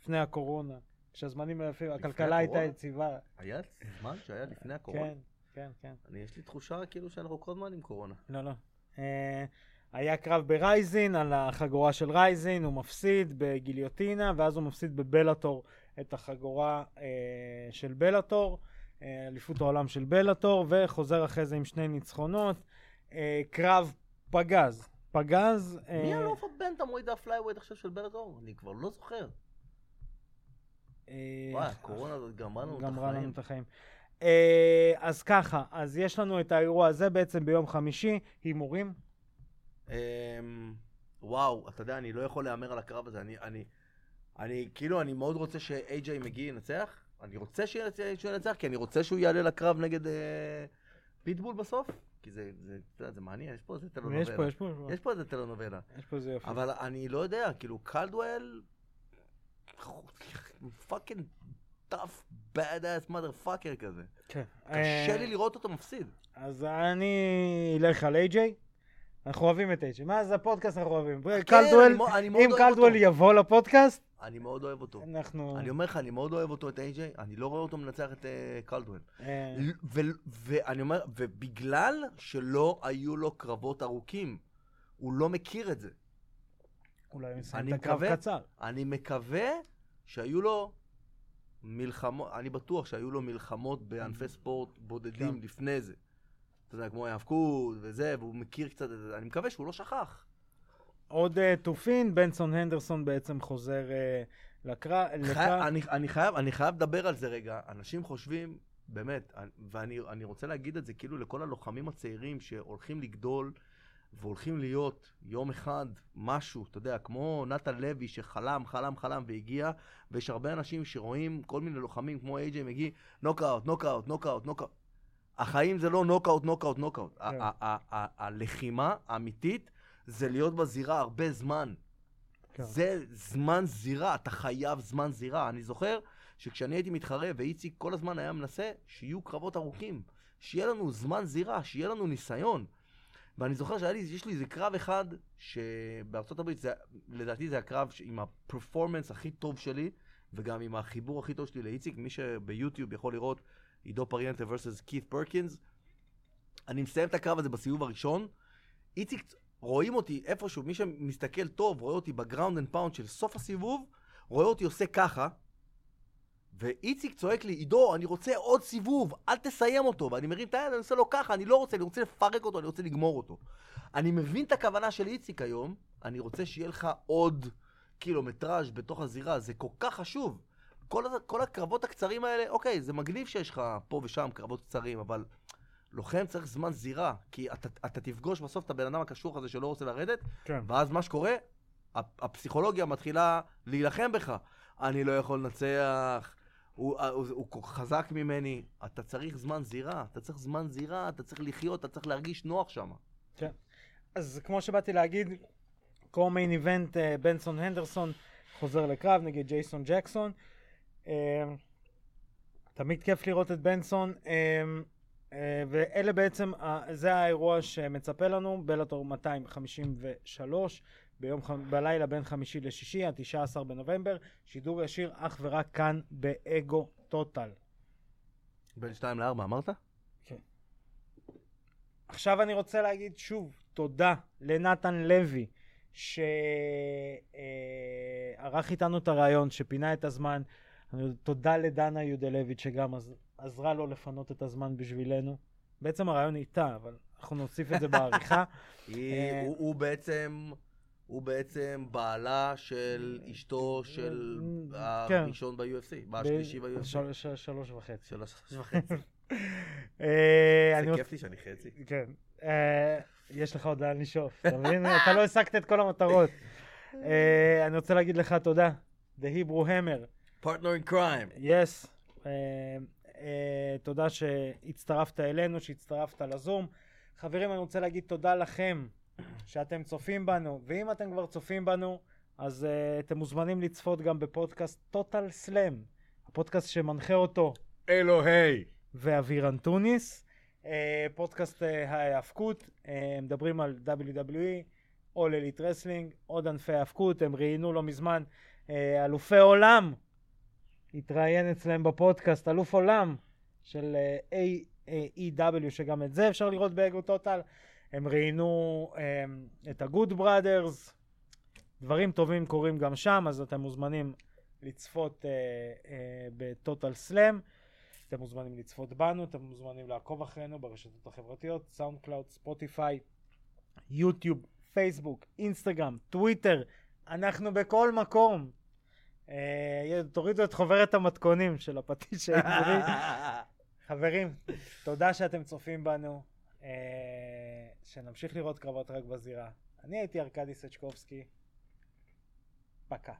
לפני הקורונה, כשהזמנים היו יפים, לפני הכלכלה הייתה? יציבה. היה זמן שהיה לפני הקורונה? כן, כן, כן. אני, יש לי תחושה כאילו שאנחנו כל הזמן עם קורונה. לא, לא. אה, היה קרב ברייזין על החגורה של רייזין, הוא מפסיד בגיליוטינה, ואז הוא מפסיד בבלאטור את החגורה אה, של בלאטור, אליפות העולם של בלאטור, וחוזר אחרי זה עם שני ניצחונות. אה, קרב פגז. פגז... אה, מי אלוף ה bantamweight וה flyweight עכשיו של בלאטור? אני כבר לא זוכר. אה, וואי, הקורונה הזאת גמרה לנו את גמרה לנו החיים. את החיים. אה, אז ככה, אז יש לנו את האירוע הזה בעצם ביום חמישי, הימורים. אמ, וואו, אתה יודע, אני לא יכול להמר על הקרב הזה. אני, אני, אני, כאילו, אני מאוד רוצה שאיי-ג'יי מגי ינצח. אני רוצה שהוא ינצח, כי אני רוצה שהוא יעלה לקרב נגד אה, פיטבול בסוף. כי זה, זה, יודע, זה מעניין, יש פה איזה טלנובלה. יש פה, יש פה, יש פה איזה טלנובלה. יש פה איזה יופי. אבל אני לא יודע, כאילו, קלדואל... fucking tough bad ass motherfucker כזה. כן. קשה אה, לי לראות אותו מפסיד. אז אני אלך על איי-ג'יי. אנחנו אוהבים את איי-ג'יי. מה זה הפודקאסט אנחנו אוהבים? כן, קלדואל, אם. קלדואל יבוא לפודקאסט, אני מאוד אוהב אותו. אנחנו... אני אומר לך, אני מאוד אוהב אותו, את איי-ג'יי, אני לא רואה אותו מנצח את אה, קלדואל. אה, ל- ו- ואני אומר, ובגלל שלא היו לו קרבות ארוכים, הוא לא מכיר את זה. אולי הוא יסיים אני את הקרב קצר. אני מקווה שהיו לו מלחמות, אני בטוח שהיו לו מלחמות בענפי ספורט בודדים כן. לפני זה. אתה יודע, כמו ההאבקות וזה, והוא מכיר קצת את זה, אני מקווה שהוא לא שכח. עוד אה, תופין, בנסון הנדרסון בעצם חוזר אה, לקרב. אני, אני, חייב, אני חייב לדבר על זה רגע. אנשים חושבים, באמת, אני- ואני אני רוצה להגיד את זה כאילו לכל הלוחמים הצעירים שהולכים לגדול והולכים להיות יום אחד משהו, אתה יודע, כמו נתן לוי שחלם, חלם, חלם והגיע, ויש הרבה אנשים שרואים כל מיני לוחמים כמו איי-ג'יי מקי, נוקאוט, נוקאוט, נוקאוט, נוקאוט. החיים זה לא נוקאוט, נוקאוט, נוקאוט. הלחימה האמיתית זה להיות בזירה הרבה זמן. כן. זה זמן זירה, אתה חייב זמן זירה. אני זוכר שכשאני הייתי מתחרה ואיציק כל הזמן היה מנסה שיהיו קרבות ארוכים, שיהיה לנו זמן זירה, שיהיה לנו ניסיון. ואני זוכר שהיה לי, איזה קרב אחד שבארצות הברית, זה, לדעתי זה הקרב עם ה performance הכי טוב שלי, וגם עם החיבור הכי טוב שלי לאיציק, מי שביוטיוב יכול לראות עידו פריאנטה versus כית פרקינס. אני מסיים את הקרב הזה בסיבוב הראשון, איציק, רואים אותי איפשהו, מי שמסתכל טוב, רואה אותי ב ground and pound של סוף הסיבוב, רואה אותי עושה ככה, ואיציק צועק לי, עידו, אני רוצה עוד סיבוב, אל תסיים אותו. ואני מרים את היד, אני עושה לו ככה, אני לא רוצה, אני רוצה לפרק אותו, אני רוצה לגמור אותו. אני מבין את הכוונה של איציק היום, אני רוצה שיהיה לך עוד קילומטראז' בתוך הזירה, זה כל כך חשוב. כל, כל הקרבות הקצרים האלה, אוקיי, זה מגניב שיש לך פה ושם קרבות קצרים, אבל לוחם צריך זמן זירה, כי אתה, אתה תפגוש בסוף את הבן אדם הקשוח הזה שלא רוצה לרדת, כן. ואז מה שקורה, הפ- הפסיכולוגיה מתחילה להילחם בך. אני לא יכול לנצח, הוא, הוא, הוא, הוא חזק ממני. אתה צריך זמן זירה, אתה צריך זמן זירה, אתה צריך לחיות, אתה צריך להרגיש נוח שם. אז כמו שבאתי להגיד, קו-מיין איבנט, אה, בנסון הנדרסון חוזר לקרב נגד ג'ייסון ג'קסון. אה, תמיד כיף לראות את בנסון, אה, ואלה בעצם, ה- זה האירוע שמצפה לנו, בלאטור 253, ביום, בלילה בין חמישי לשישי, ה-19 בנובמבר, שידור ישיר אך ורק כאן באגו טוטל. בין 2 ל-4, אמרת? עכשיו אני רוצה להגיד שוב תודה לנתן לוי שערך איתנו את הרעיון, שפינה את הזמן. תודה לדנה יודלביץ' שגם עזרה לו לפנות את הזמן בשבילנו. בעצם הרעיון איתה, אבל אנחנו נוסיף את זה בעריכה. אה, הוא, בעצם... הוא בעצם בעלה של אשתו של כן. הראשון ב-UFC, בשלישי ב-UFC. שלוש וחצי. שלוש וחצי. אה, זה כיף לי שאני חצי. כן. אה, יש לך עוד לאן לשאוף, אתה מבין? אתה לא השגת את כל המטרות. אה, אני רוצה להגיד לך תודה. The Hebrew Hammer. פרטנר in crime. יס. אה, תודה שהצטרפת אלינו, שהצטרפת לזום. חברים, אני רוצה להגיד תודה לכם שאתם צופים בנו, ואם אתם כבר צופים בנו, אז uh, אתם מוזמנים לצפות גם בפודקאסט טוטל סלאם, הפודקאסט שמנחה אותו אלוהי. ואוויר אנטוניס. אה, פודקאסט אה, ההאבקות, אה, מדברים על WWE, All Elite Wrestling, עוד ענפי האבקות, הם ראיינו לא מזמן אה, אלופי עולם, התראיין אצלם בפודקאסט, אלוף עולם של אה, AEW, שגם את זה אפשר לראות באגו טוטל. הם ראיינו אמ, את ה Good Brothers, דברים טובים קורים גם שם, אז אתם מוזמנים לצפות אה, בטוטל סלאם. אתם מוזמנים לצפות בנו, אתם מוזמנים לעקוב אחרינו ברשתות החברתיות, סאונד קלאוד, ספוטיפיי, יוטיוב, פייסבוק, אינסטגרם, טוויטר, אנחנו בכל מקום. אה, תורידו את חוברת המתכונים של הפטיש העברי. חברים, תודה שאתם צופים בנו, אה, שנמשיך לראות קרבות רק בזירה. אני הייתי ארכדי סצ'קובסקי, פקה.